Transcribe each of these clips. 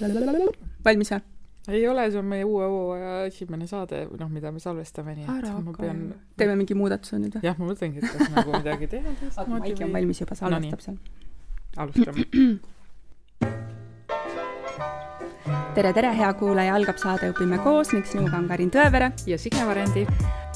valmis või? ei ole, see on meie uue hooaja esimene saade, noh, mida me salvestame, nii et ma pean. teeme mingi muudatuse nüüd või? jah, ma mõtlengi, et kas nagu midagi teha või. Maiki on valmis juba, salvestab no, seal. alustame tere, tere, hea kuulaja, algab saade Õpime koos ning sinuga on Karin Tõevere ja Signe Varendi.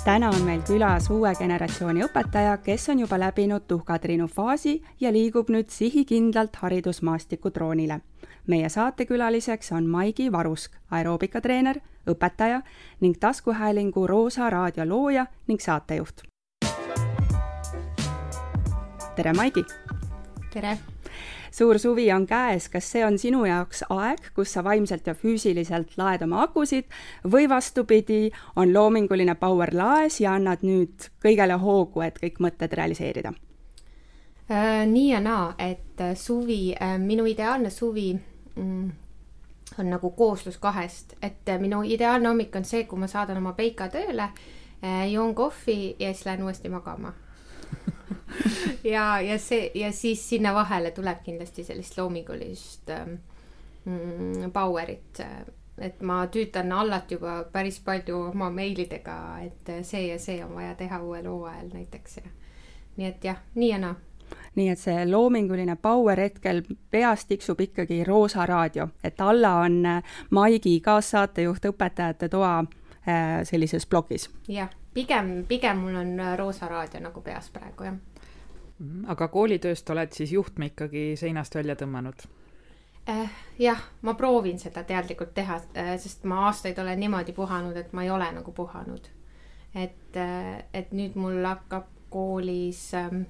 Täna on meil külas uue generatsiooni õpetaja, kes on juba läbinud tuhkatriinu faasi ja liigub nüüd sihikindlalt haridusmaastiku troonile meie saatekülaliseks on Maigi Varusk, aeroobikatreener, õpetaja ning taskuhäälingu Roosa raadio looja ning saatejuht. tere, Maigi! tere! Suur suvi on käes, kas see on sinu jaoks aeg, kus sa vaimselt ja füüsiliselt laed oma akusid või vastupidi, on loominguline power laes ja annad nüüd kõigele hoogu, et kõik mõtted realiseerida? Äh, nii ja naa, et äh, suvi, äh, minu ideaalne suvi mm, on nagu kooslus kahest, et minu ideaalne hommik on see, kui ma saadan oma peika tööle, joon kohvi ja siis lähen uuesti magama ja, ja see ja siis sinna vahele tuleb kindlasti sellist loomingulist ähm, mm, power'it. et ma tüütan allat juba päris palju oma meilidega, et see ja see on vaja teha uuel hooajal näiteks ja nii et jah, nii ja naa nii et see loominguline power hetkel peas tiksub ikkagi Roosa raadio, et Alla on äh, Maigi kaassaatejuht Õpetajate Toa äh, sellises plokis. jah, pigem, pigem mul on äh, Roosa raadio nagu peas praegu, jah. Mhm, aga koolitööst oled siis juhtme ikkagi seinast välja tõmmanud? jah, ma proovin seda teadlikult teha, sest ma aastaid olen niimoodi puhanud, et ma ei ole nagu puhanud. et, et nüüd mul hakkab koolis ähm,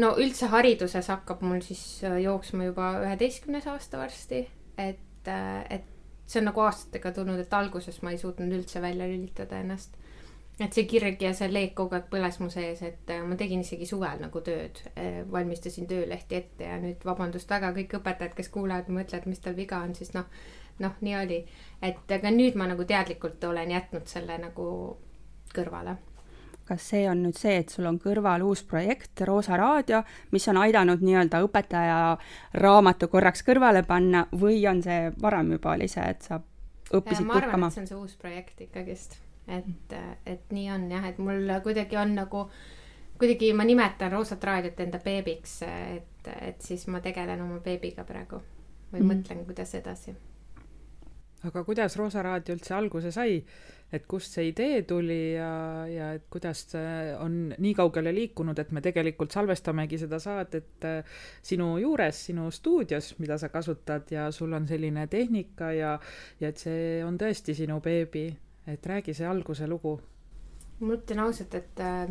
no üldse hariduses hakkab mul siis äh, jooksma juba üheteistkümnes aasta varsti, et, äh, et see on nagu aastatega tulnud, et alguses ma ei suutnud üldse välja lülitada ennast. et see kirg ja see leek kogu aeg põles mu sees, et äh, ma tegin isegi suvel nagu tööd, valmistasin töölehti ette ja nüüd vabandust väga, kõik õpetajad, kes kuulavad mõtlevad, mis tal viga on, siis noh, noh, nii oli. et aga nüüd ma nagu teadlikult olen jätnud selle nagu kõrvale kas see on nüüd see, et sul on kõrval uus projekt, Roosa raadio, mis on aidanud nii-öelda õpetaja raamatu korraks kõrvale panna või on see varem juba oli see, et sa õppisid ma arvan, et see on see uus projekt ikkagist, et, et nii on jah, et mul kuidagi on nagu, kuidagi ma nimetan Roosat raadiot enda beebiks, et, et siis ma tegelen oma beebiga praegu või mm. mõtlen, kuidas edasi. Aga kuidas Roosa raadio üldse alguse sai? et kust see idee tuli ja, ja et kuidas on nii kaugele liikunud, et me tegelikult salvestamegi seda saadet äh, sinu juures, sinu stuudios, mida sa kasutad ja sul on selline tehnika ja, ja et see on tõesti sinu beebi. et räägi see alguse lugu. ma ütlen ausalt, et äh,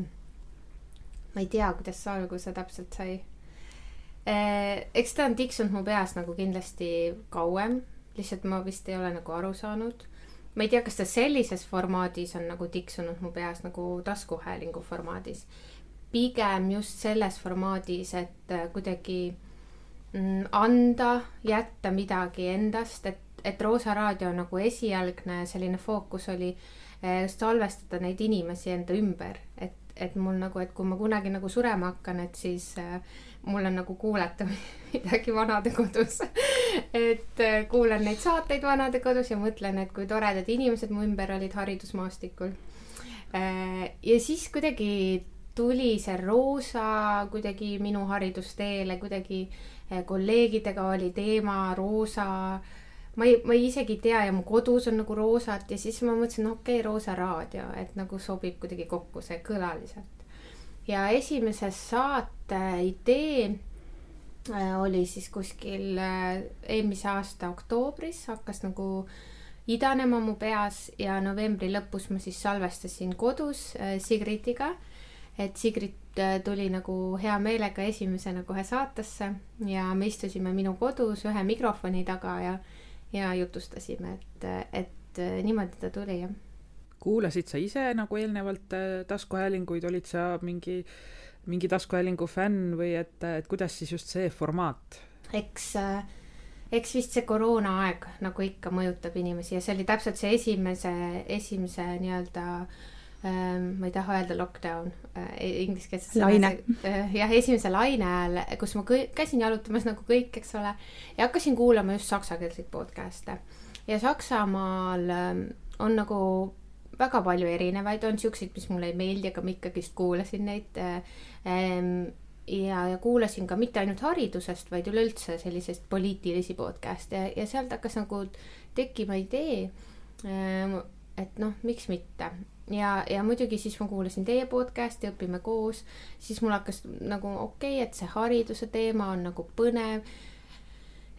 ma ei tea, kuidas see alguse täpselt sai äh,. eks ta on tiksunud mu peas nagu kindlasti kauem, lihtsalt ma vist ei ole nagu aru saanud ma ei tea, kas ta sellises formaadis on nagu tiksunud mu peas nagu taskuhäälingu formaadis. pigem just selles formaadis, et äh, kuidagi mm, anda, jätta midagi endast, et, et Roosa raadio nagu esialgne selline fookus oli äh, salvestada neid inimesi enda ümber, et, et mul nagu, et kui ma kunagi nagu surema hakkan, et siis äh, mul on nagu kuulata midagi vanadekodus et äh, kuulan neid saateid vanadekodus ja mõtlen, et kui toredad inimesed mu ümber olid haridusmaastikul. Äh, ja siis kuidagi tuli see roosa kuidagi minu haridusteele, kuidagi äh, kolleegidega oli teema roosa. Ma ei, ma ei isegi ei tea ja mu kodus on nagu roosat ja siis ma mõtlesin, okei okay,, Roosa raadio, et nagu sobib kuidagi kokku see kõlaliselt ja esimese saate idee äh, oli siis kuskil äh, eelmise aasta oktoobris, hakkas nagu idanema mu peas ja novembri lõpus ma siis salvestasin kodus äh, Sigritiga. et Sigrit tuli nagu hea meelega esimesena kohe saatesse ja me istusime minu kodus ühe mikrofoni taga ja, ja jutustasime, et, et niimoodi ta tuli jah kuulasid sa ise nagu eelnevalt äh, taskuhäälinguid, olid sa mingi, mingi taskuhäälingu fänn või et, et kuidas siis just see formaat? eks, äh, eks vist see koroonaaeg nagu ikka mõjutab inimesi ja see oli täpselt see esimese, esimese nii-öelda ähm, ma ei taha öelda lockdown äh, inglise keeles. laine. Jah, esimese laine ajal, kus ma kõik, käisin jalutamas nagu kõik, eks ole, ja hakkasin kuulama just saksakeelseid podcast'e. ja Saksamaal ähm, on nagu väga palju erinevaid, on siukseid, mis mulle ei meeldi, aga ma ikkagist kuulasin neid ähm, ja, ja kuulasin ka mitte ainult haridusest, vaid üleüldse selliseid poliitilisi podcast'e ja, ja sealt hakkas nagu tekkima idee, ähm, et noh, miks mitte ja, ja muidugi siis ma kuulasin teie podcast'i, õpime koos, siis mul hakkas nagu okei okay,, et see hariduse teema on nagu põnev.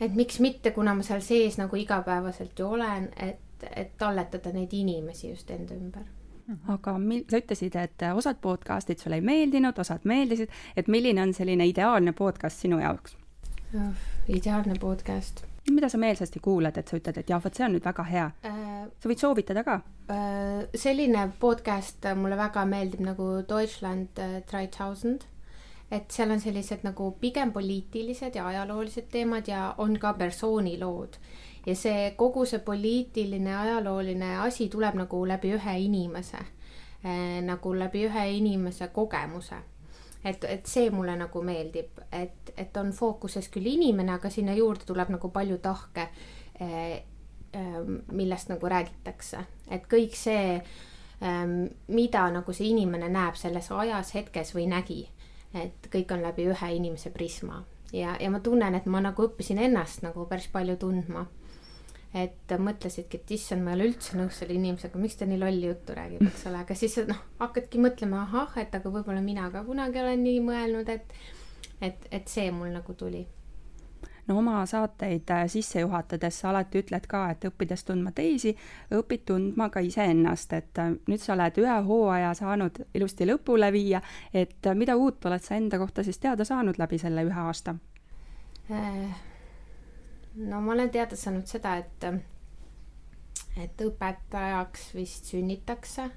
et miks mitte, kuna ma seal sees nagu igapäevaselt ju olen, et, et talletada neid inimesi just enda ümber aga mil-, sa ütlesid, et osad podcast'id sulle ei meeldinud, osad meeldisid, et milline on selline ideaalne podcast sinu jaoks? ideaalne podcast mida sa meelsasti kuulad, et sa ütled, et jah, vot see on nüüd väga hea äh,? sa võid soovitada ka äh,. selline podcast mulle väga meeldib nagu Deutschland äh, dreitausend, et seal on sellised nagu pigem poliitilised ja ajaloolised teemad ja on ka persoonilood. Ja see kogu see poliitiline ajalooline asi tuleb nagu läbi ühe inimese äh,, nagu läbi ühe inimese kogemuse. Et, et see mulle nagu meeldib, et, et on fookuses küll inimene, aga sinna juurde tuleb nagu palju tahke, eh, eh, millest nagu räägitakse, et kõik see, eh, mida nagu see inimene näeb selles ajas, hetkes või nägi, et kõik on läbi ühe inimese prisma. Ja, ja ma tunnen, et ma nagu õppisin ennast nagu päris palju tundma et mõtlesidki, et issand, ma ei ole üldse nõus selle inimesega, miks ta nii lolli juttu räägib, eks ole, aga siis noh, hakkadki mõtlema, ahah, et aga võib-olla mina ka kunagi olen nii mõelnud, et, et, et see mul nagu tuli no oma saateid äh, sisse juhatades sa alati ütled ka, et õppides tundma teisi, õpid tundma ka iseennast, et äh, nüüd sa oled ühe hooaja saanud ilusti lõpule viia, et äh, mida uut oled sa enda kohta siis teada saanud läbi selle ühe aasta äh.? No ma olen teada saanud seda, et, et õpetajaks vist sünnitakse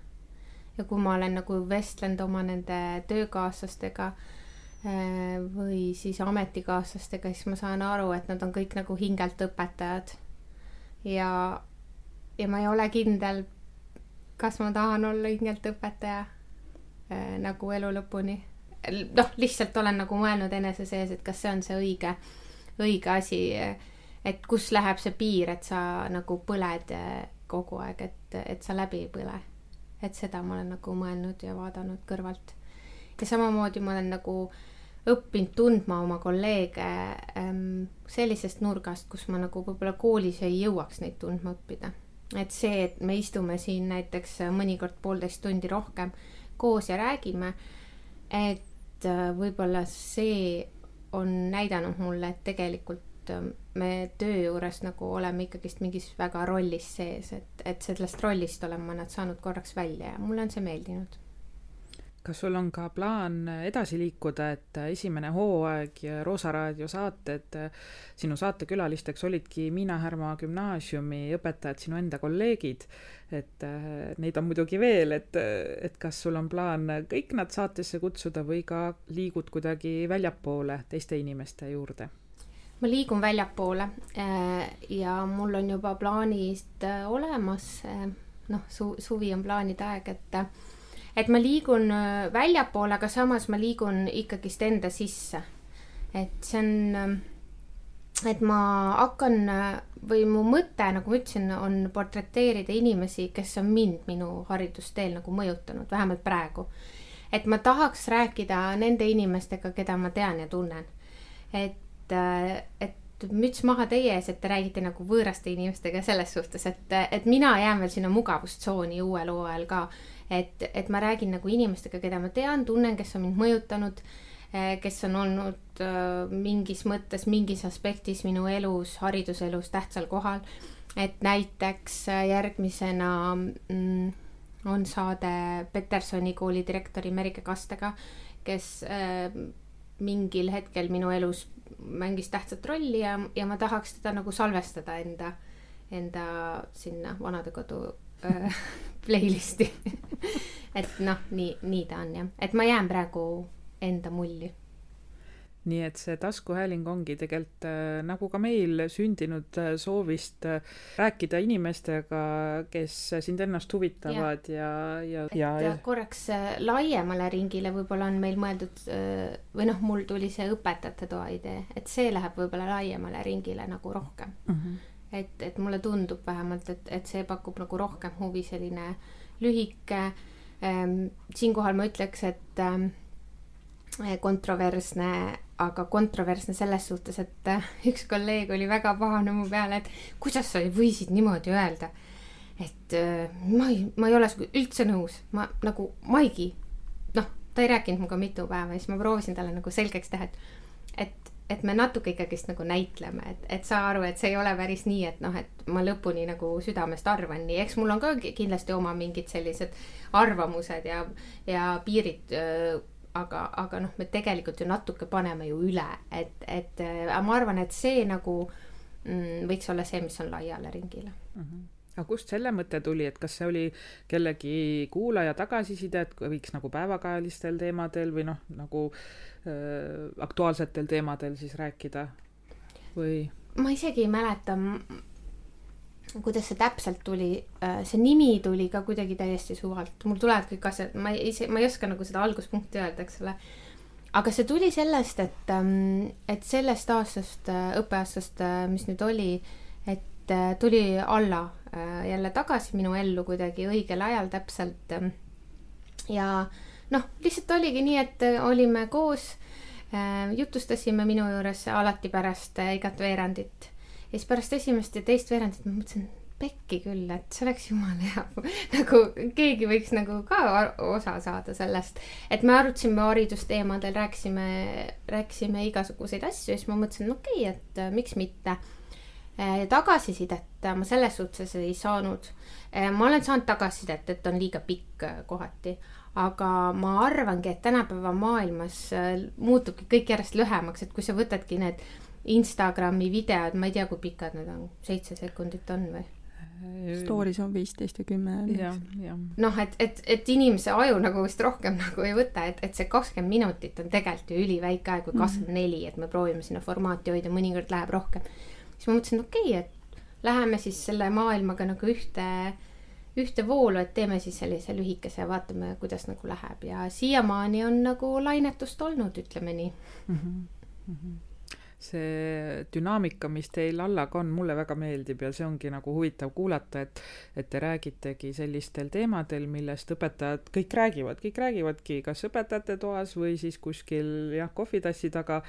ja kui ma olen nagu vestlenud oma nende töökaaslastega eh, või siis ametikaaslastega, siis ma saan aru, et nad on kõik nagu hingelt õpetajad. ja, ja ma ei ole kindel, kas ma tahan olla hingelt õpetaja äh, nagu elu lõpuni. noh, lihtsalt olen nagu mõelnud enese sees, et kas see on see õige, õige asi et kus läheb see piir, et sa nagu põled eh, kogu aeg, et, et sa läbi ei põle. et seda ma olen nagu mõelnud ja vaadanud kõrvalt. ja samamoodi ma olen nagu õppinud tundma oma kolleege ähm, sellisest nurgast, kus ma nagu võib-olla koolis ei jõuaks neid tundma õppida. et see, et me istume siin näiteks mõnikord poolteist tundi rohkem koos ja räägime, et äh, võib-olla see on näidanud mulle, et tegelikult et ähm, me töö juures nagu oleme ikkagist mingis väga rollis sees, et, et sellest rollist olen ma nad saanud korraks välja ja mulle on see meeldinud. kas sul on ka plaan edasi liikuda, et esimene hooaeg ja Roosa raadio saated, sinu saatekülalisteks olidki Miina Härma gümnaasiumi õpetajad, sinu enda kolleegid, et äh, neid on muidugi veel, et, et kas sul on plaan kõik nad saatesse kutsuda või ka liigud kuidagi väljapoole teiste inimeste juurde? Ma liigun väljapoole äh, ja mul on juba plaanid äh, olemas. Äh, noh, su-, suvi on plaanide aeg, et, et ma liigun väljapoole, aga samas ma liigun ikkagist enda sisse. et see on, et ma hakkan või mu mõte, nagu ma ütlesin, on portreteerida inimesi, kes on mind minu haridusteel nagu mõjutanud, vähemalt praegu. et ma tahaks rääkida nende inimestega, keda ma tean ja tunnen. et et, et müts maha teie ees, et te räägite nagu võõraste inimestega selles suhtes, et, et mina jään veel sinna mugavustsooni uuel hooajal ka. et, et ma räägin nagu inimestega, keda ma tean, tunnen, kes on mind mõjutanud, eh, kes on olnud eh, mingis mõttes, mingis aspektis minu elus, hariduselus tähtsal kohal. et näiteks järgmisena mm, on saade Petersoni kooli direktori Merike Kastega, kes mingil hetkel minu elus mängis tähtsat rolli ja, ja ma tahaks teda nagu salvestada enda, enda sinna vanadekodu äh, playlist'i et noh, nii, nii ta on jah, et ma jään praegu enda mulli. Nii et see taskuhääling ongi tegelikult äh, nagu ka meil sündinud äh, soovist äh, rääkida inimestega, kes sind ennast huvitavad ja, ja, ja, ja, ja korraks laiemale ringile võib-olla on meil mõeldud või noh, mul tuli see õpetajate toa idee, et see läheb võib-olla laiemale ringile nagu rohkem mm. -hmm. et, et mulle tundub vähemalt, et, et see pakub nagu rohkem huvi, selline lühike ähm,. siinkohal ma ütleks, et ähm, kontroversne aga kontroversne selles suhtes, et äh, üks kolleeg oli väga pahane mu peale, et kuidas sa võisid niimoodi öelda. et äh, ma ei, ma ei ole üldse nõus, ma nagu Maigi, noh, ta ei rääkinud minuga mitu päeva ja siis ma proovisin talle nagu selgeks teha, et, et, et me natuke ikkagist nagu näitleme, et, et saa aru, et see ei ole päris nii, et noh, et ma lõpuni nagu südamest arvan nii, eks mul on ka kindlasti oma mingid sellised arvamused ja, ja piirid öö, äh, aga, aga noh, me tegelikult ju natuke paneme ju üle, et, et äh, ma arvan, et see nagu mm, võiks olla see, mis on laiale ringile mm. -hmm aga kust selle mõte tuli, et kas see oli kellegi kuulaja tagasiside, et võiks nagu päevakajalistel teemadel või noh, nagu äh, aktuaalsetel teemadel siis rääkida või? ma isegi ei mäleta kuidas see täpselt tuli, äh, see nimi tuli ka kuidagi täiesti suvalt, mul tulevad kõik asjad, ma ei, ma ei oska nagu seda alguspunkti öelda, eks ole. aga see tuli sellest, et, ähm, et sellest aastast, äh, õppeaastast, äh, mis nüüd oli, et tuli Alla jälle tagasi minu ellu kuidagi õigel ajal täpselt. Ähm, ja noh, lihtsalt oligi nii, et olime koos, jutustasime minu juures alati pärast igat veerandit ja siis pärast esimest ja teist veerandit ma mõtlesin, pekki küll, et see oleks jumala hea nagu keegi võiks nagu ka osa saada sellest, et me arutasime haridusteemadel, rääkisime, rääkisime igasuguseid asju ja siis ma mõtlesin, okei okay,, et äh, miks mitte. Äh, tagasisidet ma selles suhtes ei saanud. Äh, ma olen saanud tagasisidet, et on liiga pikk kohati, aga ma arvangi, et tänapäeva maailmas muutubki kõik järjest lühemaks, et kui sa võtadki need Instagrami videod, ma ei tea, kui pikad need on, seitse sekundit on või? Stories on viisteist või kümme. noh, et, et, et inimese aju nagu vist rohkem nagu ei võta, et, et see kakskümmend minutit on tegelikult ju üliväike aeg või kakskümmend neli, et me proovime sinna formaati hoida, mõnikord läheb rohkem. siis ma mõtlesin, okei okay,, et läheme siis selle maailmaga nagu ühte, ühte voolu, et teeme siis sellise lühikese ja vaatame, kuidas nagu läheb ja siiamaani on nagu lainetust olnud, ütleme nii mm. -hmm. Mm -hmm see dünaamika, mis teil Allaga on, mulle väga meeldib ja see ongi nagu huvitav kuulata, et et te räägitegi sellistel teemadel, millest õpetajad kõik räägivad, kõik räägivadki kas õpetajate toas või siis kuskil jah, kohvitassi taga,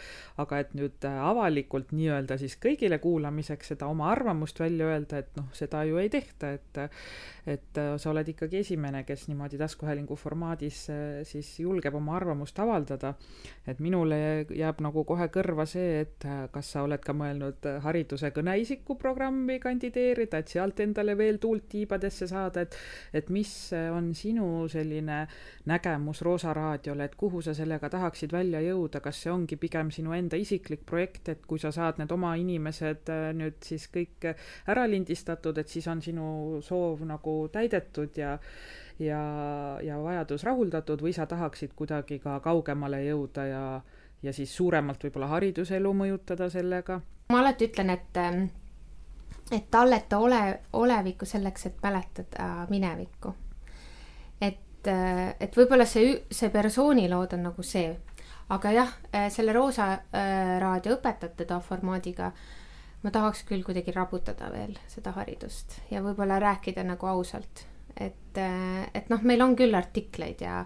aga et nüüd avalikult nii-öelda siis kõigile kuulamiseks seda oma arvamust välja öelda, et noh, seda ju ei tehta, et et sa oled ikkagi esimene, kes niimoodi taskuhäälingu formaadis siis julgeb oma arvamust avaldada. et minule jääb nagu kohe kõrva see, et kas sa oled ka mõelnud hariduse kõneisiku programmi kandideerida, et sealt endale veel tuult tiibadesse saada, et et mis on sinu selline nägemus Roosa raadiole, et kuhu sa sellega tahaksid välja jõuda, kas see ongi pigem sinu enda isiklik projekt, et kui sa saad need oma inimesed äh, nüüd siis kõik ära lindistatud, et siis on sinu soov nagu täidetud ja ja, ja vajadus rahuldatud või sa tahaksid kuidagi ka kaugemale jõuda ja ja siis suuremalt võib-olla hariduselu mõjutada sellega? ma alati ütlen, et ähm, et talleta ole, olevikku selleks, et mäletada minevikku. et, äh, et võib-olla see, see persoonilood on nagu see, aga jah, äh, selle Roosa äh, raadio õpetajate toa formaadiga ma tahaks küll kuidagi raputada veel seda haridust ja võib-olla rääkida nagu ausalt, et, et noh, meil on küll artikleid ja,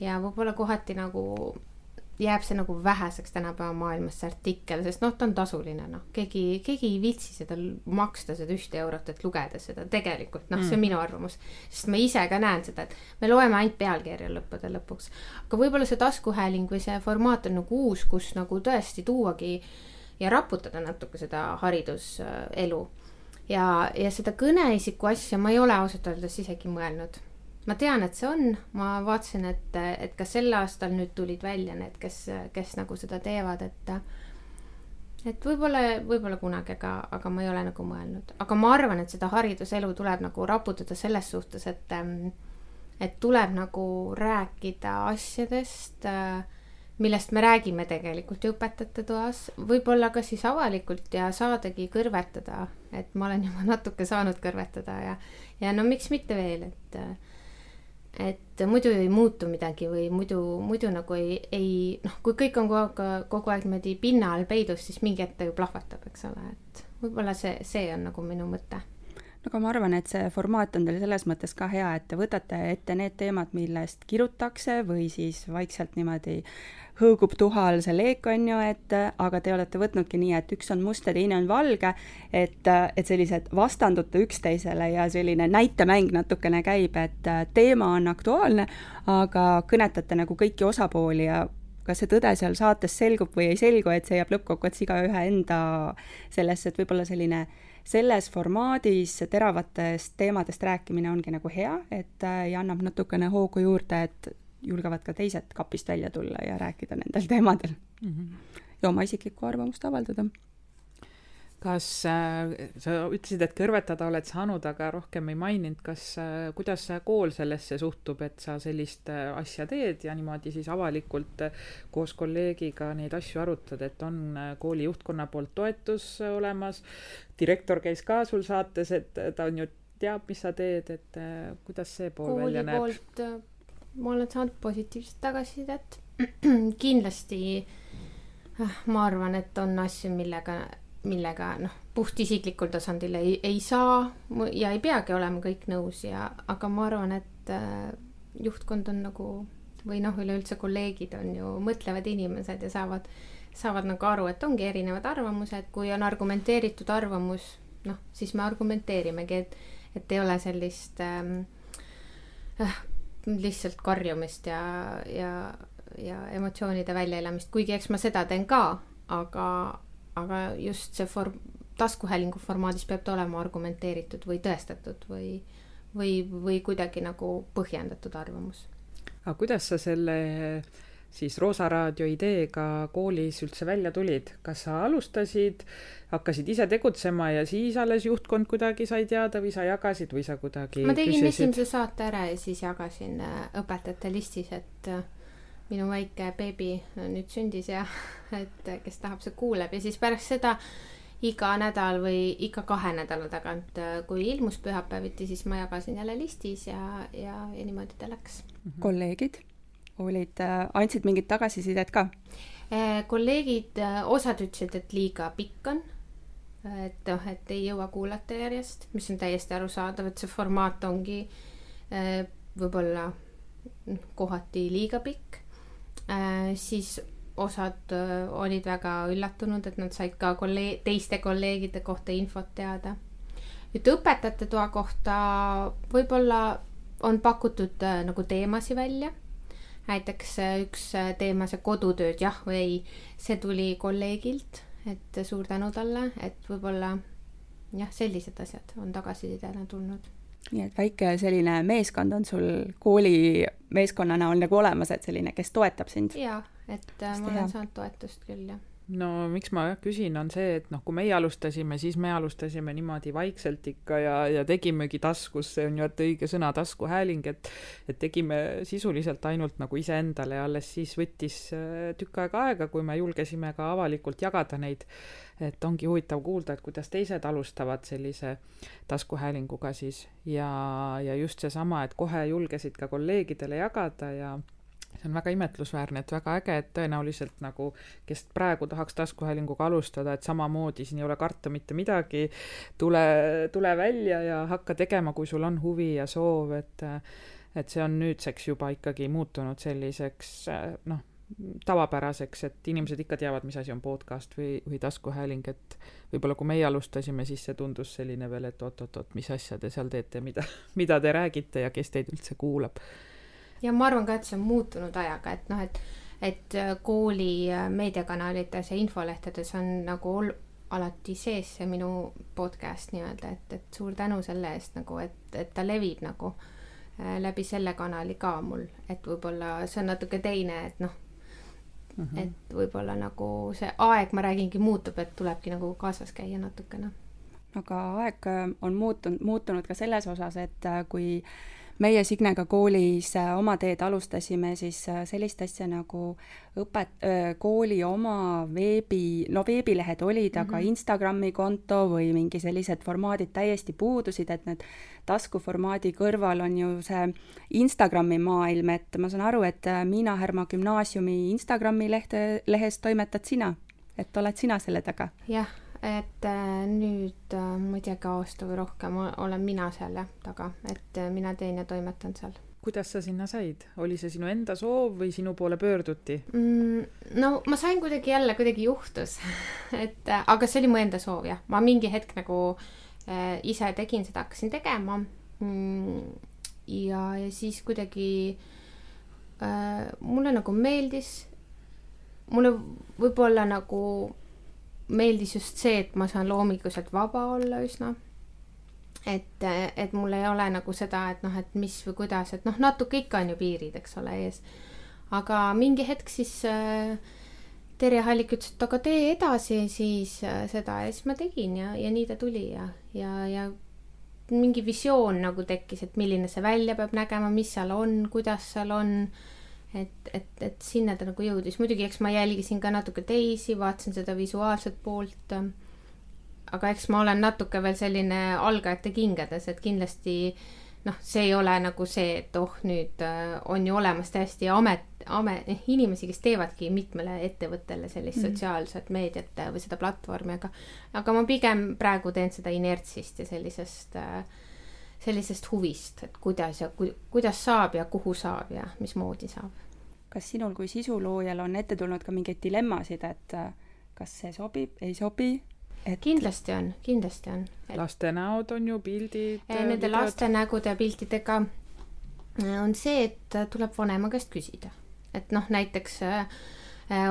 ja võib-olla kohati nagu jääb see nagu väheseks tänapäeva maailmas, see artikkel, sest noh, ta on tasuline, noh, keegi, keegi ei viitsi seda maksta, seda ühte eurot, et lugeda seda tegelikult, noh see on mm. minu arvamus. sest ma ise ka näen seda, et me loeme ainult pealkirja lõppude lõpuks. aga võib-olla see taskuhääling või see formaat on nagu uus, kus nagu tõesti tuuagi ja raputada natuke seda hariduselu. ja, ja seda kõneisiku asja ma ei ole ausalt öeldes isegi mõelnud ma tean, et see on, ma vaatasin, et, et ka sel aastal nüüd tulid välja need, kes, kes nagu seda teevad, et et võib-olla, võib-olla kunagi, aga, aga ma ei ole nagu mõelnud, aga ma arvan, et seda hariduselu tuleb nagu raputada selles suhtes, et et tuleb nagu rääkida asjadest, millest me räägime tegelikult ju õpetajate toas, võib-olla ka siis avalikult ja saadagi kõrvetada, et ma olen juba natuke saanud kõrvetada ja, ja no miks mitte veel, et et muidu ei muutu midagi või muidu, muidu nagu ei, ei noh, kui kõik on kogu aeg, kogu aeg niimoodi pinna all peidus, siis mingi hetk ta ju plahvatab, eks ole, et võib-olla see, see on nagu minu mõte. No aga ma arvan, et see formaat on teil selles mõttes ka hea, et te võtate ette need teemad, millest kirutakse või siis vaikselt niimoodi hõõgub tuhal see leek, on ju, et aga te olete võtnudki nii, et üks on must ja teine on valge, et, et sellised vastandute üksteisele ja selline näitemäng natukene käib, et teema on aktuaalne, aga kõnetate nagu kõiki osapooli ja kas see tõde seal saates selgub või ei selgu, et see jääb lõppkokkuvõttes igaühe enda sellesse, et võib-olla selline selles formaadis teravatest teemadest rääkimine ongi nagu hea, et ja annab natukene hoogu juurde, et julgevad ka teised kapist välja tulla ja rääkida nendel teemadel mm. -hmm. ja oma isiklikku arvamust avaldada. kas äh, sa ütlesid, et kõrvetada oled saanud, aga rohkem ei maininud, kas äh,, kuidas kool sellesse suhtub, et sa sellist äh, asja teed ja niimoodi siis avalikult äh, koos kolleegiga neid asju arutad, et on äh, kooli juhtkonna poolt toetus äh, olemas, direktor käis ka sul saates, et ta on ju teab, mis sa teed, et äh, kuidas see pool kooli välja näeb? Ma olen saanud positiivset tagasisidet. kindlasti ah, ma arvan, et on asju, millega, millega noh, puht isiklikul tasandil ei, ei saa ja ei peagi olema kõik nõus ja, aga ma arvan, et äh, juhtkond on nagu või noh, üleüldse kolleegid on ju mõtlevad inimesed ja saavad, saavad nagu aru, et ongi erinevad arvamused, kui on argumenteeritud arvamus, noh, siis me argumenteerimegi, et, et ei ole sellist ähm, äh, lihtsalt karjumist ja, ja, ja emotsioonide väljaelamist, kuigi eks ma seda teen ka, aga, aga just see form, taskuhäälingu formaadis peab ta olema argumenteeritud või tõestatud või, või, või kuidagi nagu põhjendatud arvamus. aga kuidas sa selle siis Roosa Raadio ideega koolis üldse välja tulid, kas sa alustasid, hakkasid ise tegutsema ja siis alles juhtkond kuidagi sai teada või sa jagasid või sa kuidagi ma tegin küsisid? esimese saate ära ja siis jagasin äh, õpetajate listis, et äh, minu väike beebi nüüd sündis ja et äh, kes tahab, see kuuleb ja siis pärast seda iga nädal või iga kahe nädala tagant, kui ilmus pühapäeviti, siis ma jagasin jälle listis ja, ja, ja niimoodi ta läks. kolleegid olid, äh, andsid mingit tagasisidet ka? Äh, kolleegid, äh, osad ütlesid, et liiga pikk on. et noh, et ei jõua kuulata järjest, mis on täiesti arusaadav, et see formaat ongi võib-olla kohati liiga pikk. siis osad olid väga üllatunud, et nad said ka kolleeg-, teiste kolleegide kohta infot teada. nüüd õpetajate toa kohta võib-olla on pakutud nagu teemasid välja näiteks äh, üks äh, teema, see kodutööd jah või ei, see tuli kolleegilt, et suur tänu talle, et võib-olla jah, sellised asjad on tagasisidena tulnud. nii et väike selline meeskond on sul kooli meeskonna näol nagu olemas, et selline, kes toetab sind? jaa, et Hästi äh, ma olen hea. saanud toetust küll, jah no miks ma jah küsin, on see, et noh, kui meie alustasime, siis me alustasime niimoodi vaikselt ikka ja, ja tegimegi taskus, see on ju, et õige sõna, taskuhääling, et et tegime sisuliselt ainult nagu iseendale ja alles siis võttis äh, tükk aega aega, kui me julgesime ka avalikult jagada neid. et ongi huvitav kuulda, et kuidas teised alustavad sellise taskuhäälinguga siis ja, ja just seesama, et kohe julgesid ka kolleegidele jagada ja see on väga imetlusväärne, et väga äge, et tõenäoliselt nagu, kes praegu tahaks taskuhäälinguga alustada, et samamoodi siin ei ole karta mitte midagi, tule, tule välja ja hakka tegema, kui sul on huvi ja soov, et et see on nüüdseks juba ikkagi muutunud selliseks noh, tavapäraseks, et inimesed ikka teavad, mis asi on podcast või, või taskuhääling, et võib-olla kui meie alustasime, siis see tundus selline veel, et oot-oot-oot, mis asja te seal teete, mida, mida te räägite ja kes teid üldse kuulab ja ma arvan ka, et see on muutunud ajaga, et noh, et, et äh, kooli äh, meediakanalites ja infolehtedes on nagu ol-, alati sees see minu podcast nii-öelda, et, et suur tänu selle eest nagu, et, et ta levib nagu äh, läbi selle kanali ka mul, et võib-olla see on natuke teine, et noh mm, -hmm. et võib-olla nagu see aeg, ma räägingi, muutub, et tulebki nagu kaasas käia natukene. aga aeg on muutunud, muutunud ka selles osas, et kui meie Signega koolis äh, oma teed alustasime siis äh, sellist asja nagu õpet-, kooli oma veebi, no veebilehed olid, aga mm -hmm. Instagrami konto või mingi sellised formaadid täiesti puudusid, et need taskuformaadi kõrval on ju see Instagrami maailm, et ma saan aru, et Miina Härma gümnaasiumi Instagrami lehte, lehes toimetad sina, et oled sina selle taga? jah et äh, nüüd äh, ma ei teagi, aasta või rohkem olen mina seal jah taga, et äh, mina teen ja toimetan seal. kuidas sa sinna said, oli see sinu enda soov või sinu poole pöörduti mm,? no ma sain kuidagi jälle, kuidagi juhtus et aga see oli mu enda soov jah, ma mingi hetk nagu äh, ise tegin seda, hakkasin tegema mm,. ja, ja siis kuidagi äh, mulle nagu meeldis, mulle võib-olla nagu meeldis just see, et ma saan loominguliselt vaba olla üsna. et, et mul ei ole nagu seda, et noh, et mis või kuidas, et noh, natuke ikka on ju piirid, eks ole, ees. aga mingi hetk siis äh, Terje Hallik ütles, et aga tee edasi siis äh, seda ja siis ma tegin ja, ja nii ta tuli ja, ja, ja mingi visioon nagu tekkis, et milline see välja peab nägema, mis seal on, kuidas seal on et, et, et sinna ta nagu jõudis, muidugi eks ma jälgisin ka natuke teisi, vaatasin seda visuaalset poolt. aga eks ma olen natuke veel selline algajate kingades, et kindlasti noh, see ei ole nagu see, et oh, nüüd äh, on ju olemas täiesti amet, amet, inimesi, kes teevadki mitmele ettevõttele sellist mm. sotsiaalset meediat või seda platvormi, aga, aga ma pigem praegu teen seda inertsist ja sellisest äh, sellisest huvist, et kuidas ja ku, kuidas saab ja kuhu saab ja mismoodi saab. kas sinul kui sisuloojal on ette tulnud ka mingeid dilemmasid, et äh, kas see sobib, ei sobi? et kindlasti on, kindlasti on et.... laste näod on ju, pildid. Eh, nende videod. laste nägude ja piltidega äh, on see, et äh, tuleb vanema käest küsida, et noh, näiteks äh,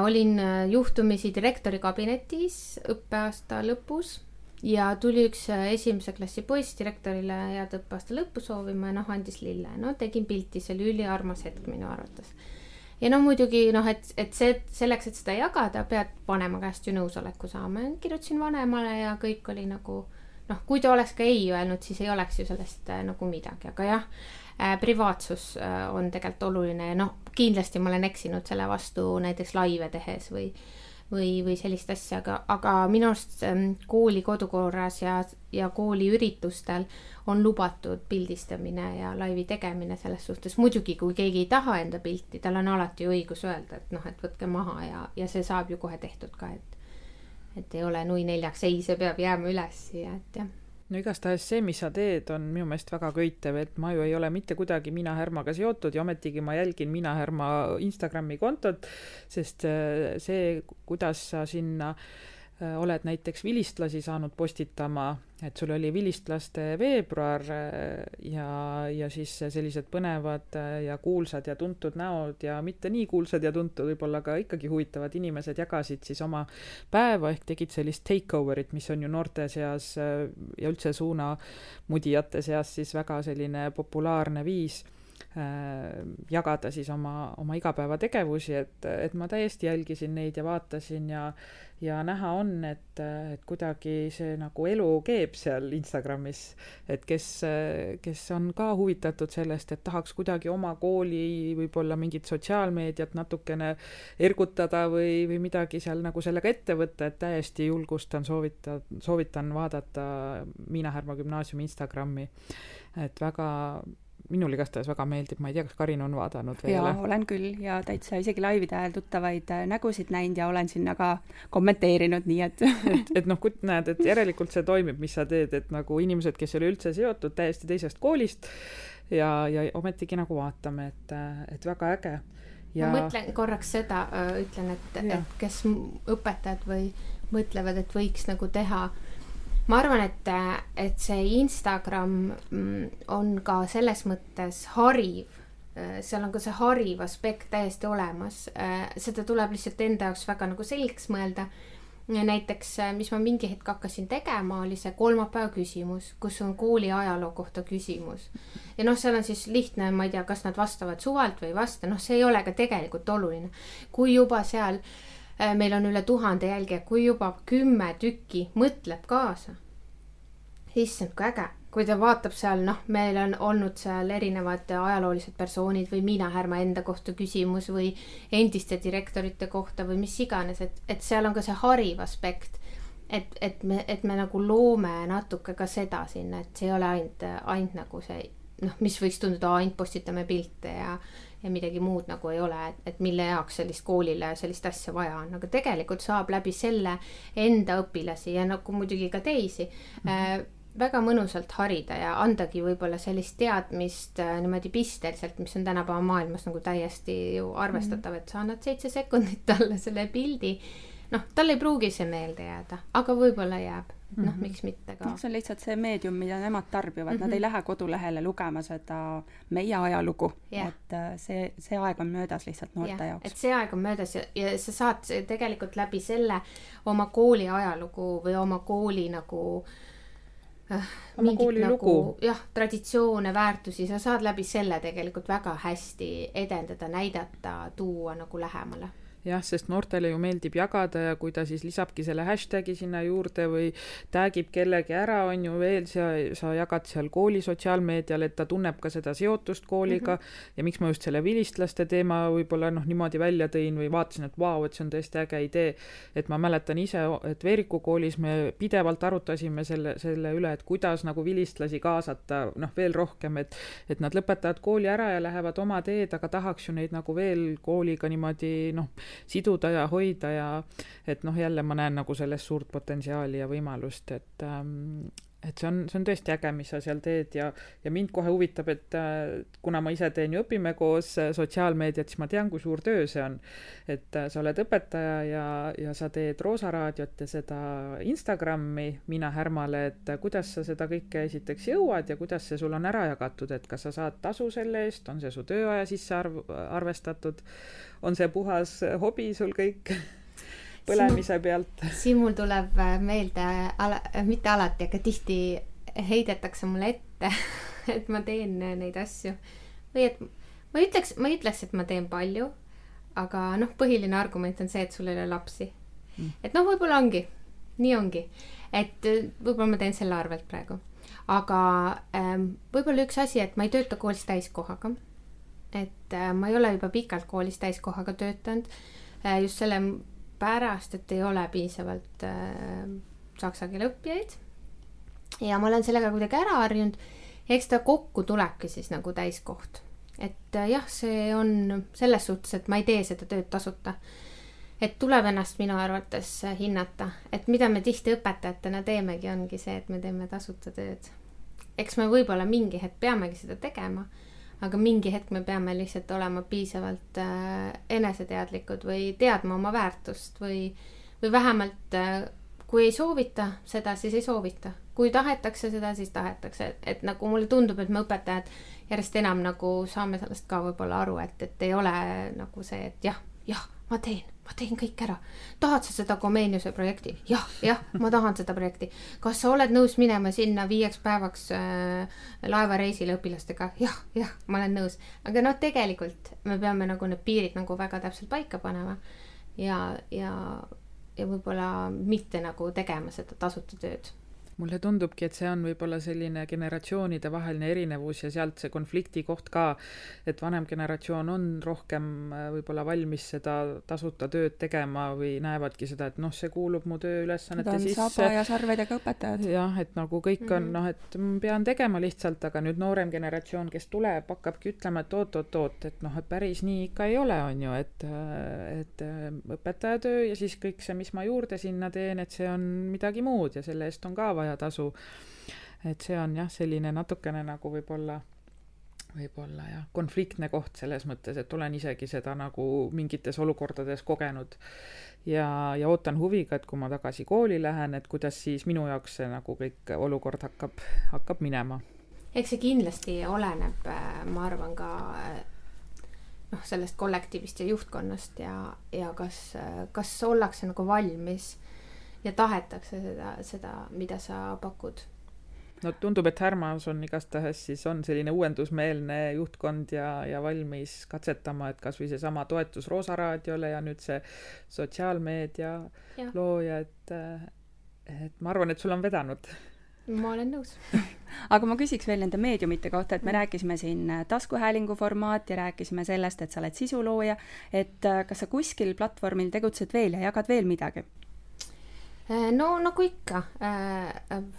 olin juhtumisi direktori kabinetis õppeaasta lõpus ja tuli üks äh, esimese klassi poiss direktorile head õppeaasta lõppu soovima ja noh, andis lille. no tegin pilti, see oli üliarmas hetk minu arvates. ja no muidugi noh, et, et see, selleks, et seda jagada, pead vanema käest ju nõusoleku saama. kirjutasin vanemale ja kõik oli nagu noh, kui ta oleks ka ei öelnud, siis ei oleks ju sellest äh, nagu midagi, aga jah äh,, privaatsus äh, on tegelikult oluline ja noh, kindlasti ma olen eksinud selle vastu näiteks laive tehes või või, või sellist asja, aga, aga minu arust ähm, kooli kodukorras ja, ja kooliüritustel on lubatud pildistamine ja laivi tegemine selles suhtes. muidugi, kui keegi ei taha enda pilti, tal on alati õigus öelda, et noh, et võtke maha ja, ja see saab ju kohe tehtud ka, et et ei ole nui neljaks, ei, see peab jääma üles ja et jah no igastahes see, mis sa teed, on minu meelest väga köitev, et ma ju ei ole mitte kuidagi Miina Härmaga seotud ja ometigi ma jälgin Miina Härma Instagrami kontot, sest äh, see, kuidas sa sinna Äh, oled näiteks vilistlasi saanud postitama, et sul oli vilistlaste veebruar äh, ja, ja siis sellised põnevad äh, ja kuulsad ja tuntud näod ja mitte nii kuulsad ja tuntud, võib-olla ka ikkagi huvitavad inimesed jagasid siis oma päeva ehk tegid sellist takeover'it, mis on ju noorte seas ja üldse suunamudijate seas siis väga selline populaarne viis jagada siis oma, oma igapäevategevusi, et, et ma täiesti jälgisin neid ja vaatasin ja ja näha on, et, et kuidagi see nagu elu keeb seal Instagramis, et kes, kes on ka huvitatud sellest, et tahaks kuidagi oma kooli võib-olla mingit sotsiaalmeediat natukene ergutada või, või midagi seal nagu sellega ette võtta, et täiesti julgustan, soovitan, soovitan vaadata Miina Härma gümnaasiumi Instagrami. et väga minul igastahes väga meeldib, ma ei tea, kas Karin on vaadanud või ei ole? olen küll ja täitsa isegi laivide ajal tuttavaid äh, nägusid näinud ja olen sinna ka kommenteerinud, nii et et, et noh, näed, et järelikult see toimib, mis sa teed, et nagu inimesed, kes ei ole üldse seotud täiesti teisest koolist ja, ja ometigi nagu vaatame, et, et väga äge. Ja... ma mõtlen korraks seda, äh, ütlen, et, et kes õpetajad või mõtlevad, et võiks nagu teha äh, ma arvan, et, et see Instagram mm, on ka selles mõttes hariv, seal on ka see hariv aspekt täiesti olemas, seda tuleb lihtsalt enda jaoks väga nagu selgeks mõelda. näiteks, mis ma mingi hetk hakkasin tegema, oli see kolmapäeva küsimus, kus on kooli ajaloo kohta küsimus. ja noh, seal on siis lihtne, ma ei tea, kas nad vastavad suvalt või ei vasta, noh, see ei ole ka tegelikult oluline. kui juba seal äh, Äh, meil on üle tuhande jälgija, kui juba kümme tükki mõtleb kaasa. issand, kui äge, kui ta vaatab seal, noh, meil on olnud seal erinevad ajaloolised persoonid või Miina Härma enda kohta küsimus või endiste direktorite kohta või mis iganes, et, et seal on ka see hariv aspekt. et, et me, et me nagu loome natuke ka seda sinna, et see ei ole ainult, ainult nagu see noh, mis võiks tunduda, ainult postitame pilte ja ja midagi muud nagu ei ole, et, et mille jaoks sellist koolile sellist asja vaja on, aga tegelikult saab läbi selle enda õpilasi ja nagu muidugi ka teisi mm. -hmm. äh, väga mõnusalt harida ja andagi võib-olla sellist teadmist äh, niimoodi pisteliselt, mis on tänapäeva maailmas nagu täiesti ju arvestatav, et sa annad seitse sekundit talle selle pildi. Noh, tal ei pruugi see meelde jääda, aga võib-olla jääb noh mm -hmm., miks mitte ka. see on lihtsalt see meedium, mida nemad tarbivad mm, -hmm. nad ei mhm. lähe kodulehele lugema seda meie ajalugu yeah., et äh, see, see aeg on möödas lihtsalt noorte yeah. jaoks. et see aeg on möödas ja, ja sa saad tegelikult läbi selle oma kooli ajalugu või oma kooli nagu äh, äh, mingit nagu jah, traditsioone, väärtusi, sa saad läbi selle tegelikult väga hästi edendada, näidata, tuua nagu lähemale jah, sest noortele ju meeldib jagada ja kui ta siis lisabki selle hashtag'i sinna juurde või tag ib kellegi ära, on ju veel, sa, sa jagad seal kooli sotsiaalmeedial, et ta tunneb ka seda seotust kooliga mm -hmm. ja miks ma just selle vilistlaste teema võib-olla noh, niimoodi välja tõin või vaatasin, et vau, et see on tõesti äge idee. et ma mäletan ise, et Veeriku koolis me pidevalt arutasime selle, selle üle, et kuidas nagu vilistlasi kaasata, noh, veel rohkem, et et nad lõpetavad kooli ära ja lähevad oma teed, aga tahaks ju neid nagu veel kooliga niimoodi noh, siduda ja hoida ja et noh, jälle ma näen nagu selles suurt potentsiaali ja võimalust, et ähm, et see on, see on tõesti äge, mis sa seal teed ja, ja mind kohe huvitab, et äh, kuna ma ise teen ju Õpime koos äh, sotsiaalmeediat, siis ma tean, kui suur töö see on. et äh, sa oled õpetaja ja, ja sa teed Roosa raadiot ja seda Instagrami Miina Härmale, et kuidas sa seda kõike esiteks jõuad ja kuidas see sul on ära jagatud, et kas sa saad tasu selle eest, on see su tööaja sisse arv, arvestatud, on see puhas hobi sul kõik? põlemise pealt. siin mul tuleb äh, meelde ala, äh, mitte alati, aga tihti heidetakse mulle ette et ma teen äh, neid asju. Või et ma ütleks, ma ei ütleks, et ma teen palju, aga noh, põhiline argument on see, et sul ei ole lapsi. Mm.. et noh, võib-olla ongi, nii ongi, et võib-olla ma teen selle arvelt praegu, aga ähm, võib-olla üks asi, et ma ei tööta koolis täiskohaga. et äh, ma ei ole juba pikalt koolis täiskohaga töötanud äh, just selle pärast, et ei ole piisavalt äh, saksa keele õppijaid. ja ma olen sellega kuidagi ära harjunud. eks ta kokku tulebki siis nagu täiskoht. et äh, jah, see on selles suhtes, et ma ei tee seda tööd tasuta. et tuleb ennast minu arvates hinnata, et mida me tihti õpetajatena teemegi, ongi see, et me teeme tasuta tööd. eks me võib-olla mingi hetk peamegi seda tegema aga mingi hetk me peame lihtsalt olema piisavalt äh, eneseteadlikud või teadma oma väärtust või, või vähemalt äh, kui ei soovita seda, siis ei soovita. kui tahetakse seda, siis tahetakse, et, nagu mulle tundub, et me õpetajad järjest enam nagu saame sellest ka võib-olla aru, et, et ei ole nagu see, et jah, jah, ma teen ma teen kõik ära. tahad sa seda Komeeniuse projekti? jah, jah, ma tahan seda projekti. kas sa oled nõus minema sinna viieks päevaks äh, laevareisile õpilastega? jah, jah, ma olen nõus. aga noh, tegelikult me peame nagu need piirid nagu väga täpselt paika panema ja, ja, ja võib-olla mitte nagu tegema seda tasuta tööd mulle tundubki, et see on võib-olla selline generatsioonide vaheline erinevus ja sealt see konflikti koht ka, et vanem generatsioon on rohkem äh, võib-olla valmis seda tasuta tööd tegema või näevadki seda, et noh, see kuulub mu tööülesannete sisse. saba ja sarvedega õpetajad. jah, et nagu kõik on mm -hmm. noh, et ma pean tegema lihtsalt, aga nüüd noorem generatsioon, kes tuleb, hakkabki ütlema, et oot-oot-oot, et noh, et päris nii ikka ei ole, on ju, et, äh, et äh, õpetajatöö ja siis kõik see, mis ma juurde sinna teen, et see on midagi muud ja selle eest on ka vaja tasu. et see on jah, selline natukene nagu võib-olla, võib-olla jah, konfliktne koht selles mõttes, et olen isegi seda nagu mingites olukordades kogenud. ja, ja ootan huviga, et kui ma tagasi kooli lähen, et kuidas siis minu jaoks see nagu kõik olukord hakkab, hakkab minema. eks see kindlasti oleneb, äh, ma arvan ka äh, noh, sellest kollektiivist ja juhtkonnast ja, ja kas, äh, kas ollakse nagu valmis ja tahetakse seda, seda, mida sa pakud. no tundub, et Härmas on igastahes siis on selline uuendusmeelne juhtkond ja, ja valmis katsetama, et kasvõi seesama toetus Roosa raadiole ja nüüd see sotsiaalmeedia ja. looja, et, et ma arvan, et sul on vedanud ma olen nõus aga ma küsiks veel nende meediumite kohta, et me rääkisime siin taskuhäälingu formaat ja rääkisime sellest, et sa oled sisulooja, et äh, kas sa kuskil platvormil tegutsed veel ja jagad veel midagi? Äh, no nagu ikka,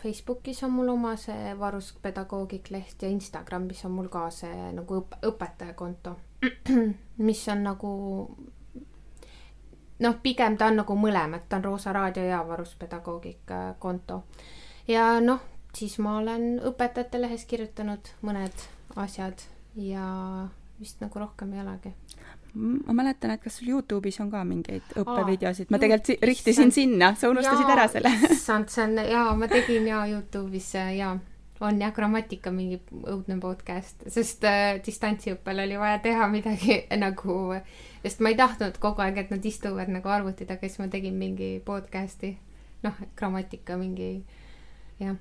Facebookis on mul oma see varuskpedagoogik leht ja Instagramis on mul ka see nagu õp-, õpetajakonto, mis on nagu noh, pigem ta on nagu mõlemad, ta on Roosa Raadio ja varuspedagoogi konto. ja noh, siis ma olen Õpetajate Lehes kirjutanud mõned asjad ja vist nagu rohkem ei olegi ma mäletan, et kas sul Youtube'is on ka mingeid õppevideosid, ma tegelikult rihtisin sinna, sa unustasid jaa, ära selle. issand, see on jaa, ma tegin jaa Youtube'is jaa, on jah, grammatika mingi õudne podcast, sest äh, distantsiõppel oli vaja teha midagi nagu, sest ma ei tahtnud kogu aeg, et nad istuvad nagu arvuti taga, siis ma tegin mingi podcast'i, noh, grammatika mingi jah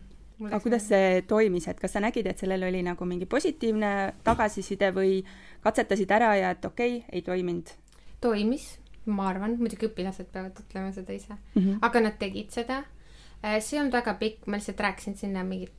aga kuidas see toimis, et kas sa nägid, et sellel oli nagu mingi positiivne tagasiside või katsetasid ära ja et okei okay,, ei toiminud? toimis, ma arvan, muidugi õpilased peavad ütlema seda ise mm, -hmm. aga nad tegid seda. Äh, see ei olnud väga pikk, ma lihtsalt rääkisin sinna mingit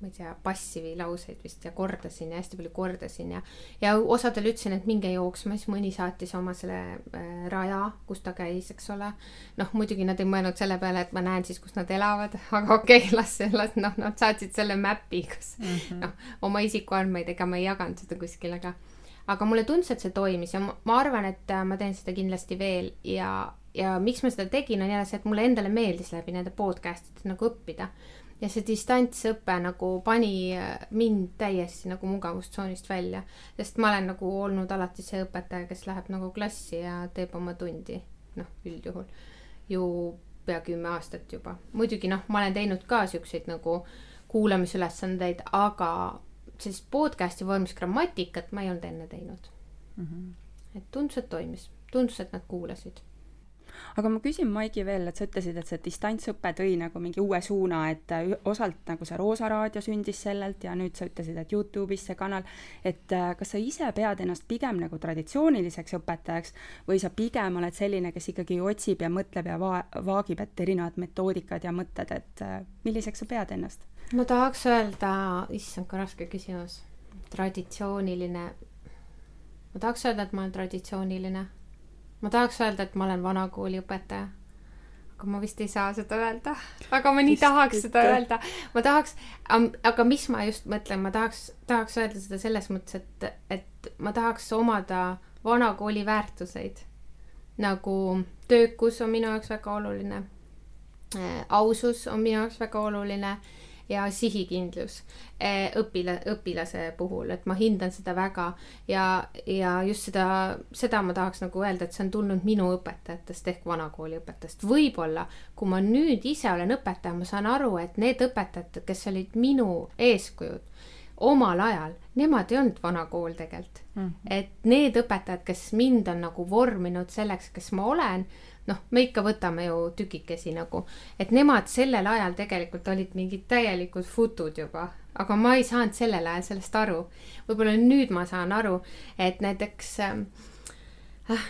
ma ei tea, passivi lauseid vist ja kordasin ja hästi palju kordasin ja, ja osadele ütlesin, et minge jooksma, siis mõni saatis oma selle äh, raja, kus ta käis, eks ole. noh, muidugi nad ei mõelnud selle peale, et ma näen siis, kus nad elavad, aga okei okay,, las, las noh, nad saatsid selle mäpi, kus mm -hmm. noh, oma isikuandmeid, ega ma ei jaganud seda kuskil, aga aga mulle tundus, et see toimis ja ma, ma arvan, et äh, ma teen seda kindlasti veel ja, ja miks ma seda tegin, on jälle see, et mulle endale meeldis läbi nende podcast'ide nagu õppida ja see distantsõpe nagu pani mind täiesti nagu mugavustsoonist välja, sest ma olen nagu olnud alati see õpetaja, kes läheb nagu klassi ja teeb oma tundi, noh, üldjuhul ju pea kümme aastat juba. muidugi noh, ma olen teinud ka siukseid nagu kuulamisülesandeid, aga sellist podcast'i vormis grammatikat ma ei olnud enne teinud mm. -hmm. et tundus, et toimis, tundus, et nad kuulasid aga ma küsin, Maigi, veel, et sa ütlesid, et see distantsõpe tõi nagu mingi uue suuna, et äh, osalt nagu see Roosa raadio sündis sellelt ja nüüd sa ütlesid, et Youtube'is see kanal, et äh, kas sa ise pead ennast pigem nagu traditsiooniliseks õpetajaks või sa pigem oled selline, kes ikkagi otsib ja mõtleb ja va-, vaagib, et erinevad metoodikad ja mõtted, et äh, milliseks sa pead ennast? ma tahaks öelda, issand, kui raske küsimus, traditsiooniline, ma tahaks öelda, et ma olen traditsiooniline ma tahaks öelda, et ma olen vanakooli õpetaja. aga ma vist ei saa seda öelda. aga ma nii vist tahaks ikka. seda öelda. ma tahaks, aga mis ma just mõtlen, ma tahaks, tahaks öelda seda selles mõttes, et, et ma tahaks omada vanakooli väärtuseid. nagu töökus on minu jaoks väga oluline. Äh, ausus on minu jaoks väga oluline ja sihikindlus eh, õpila-, õpilase puhul, et ma hindan seda väga ja, ja just seda, seda ma tahaks nagu öelda, et see on tulnud minu õpetajatest ehk vanakooli õpetajast. võib-olla, kui ma nüüd ise olen õpetaja, ma saan aru, et need õpetajad, kes olid minu eeskujud omal ajal, nemad ei olnud vana kool tegelikult mm. -hmm. et need õpetajad, kes mind on nagu vorminud selleks, kes ma olen noh, me ikka võtame ju tükikesi nagu, et nemad sellel ajal tegelikult olid mingid täielikud futud juba, aga ma ei saanud sellel ajal sellest aru. võib-olla nüüd ma saan aru, et näiteks äh,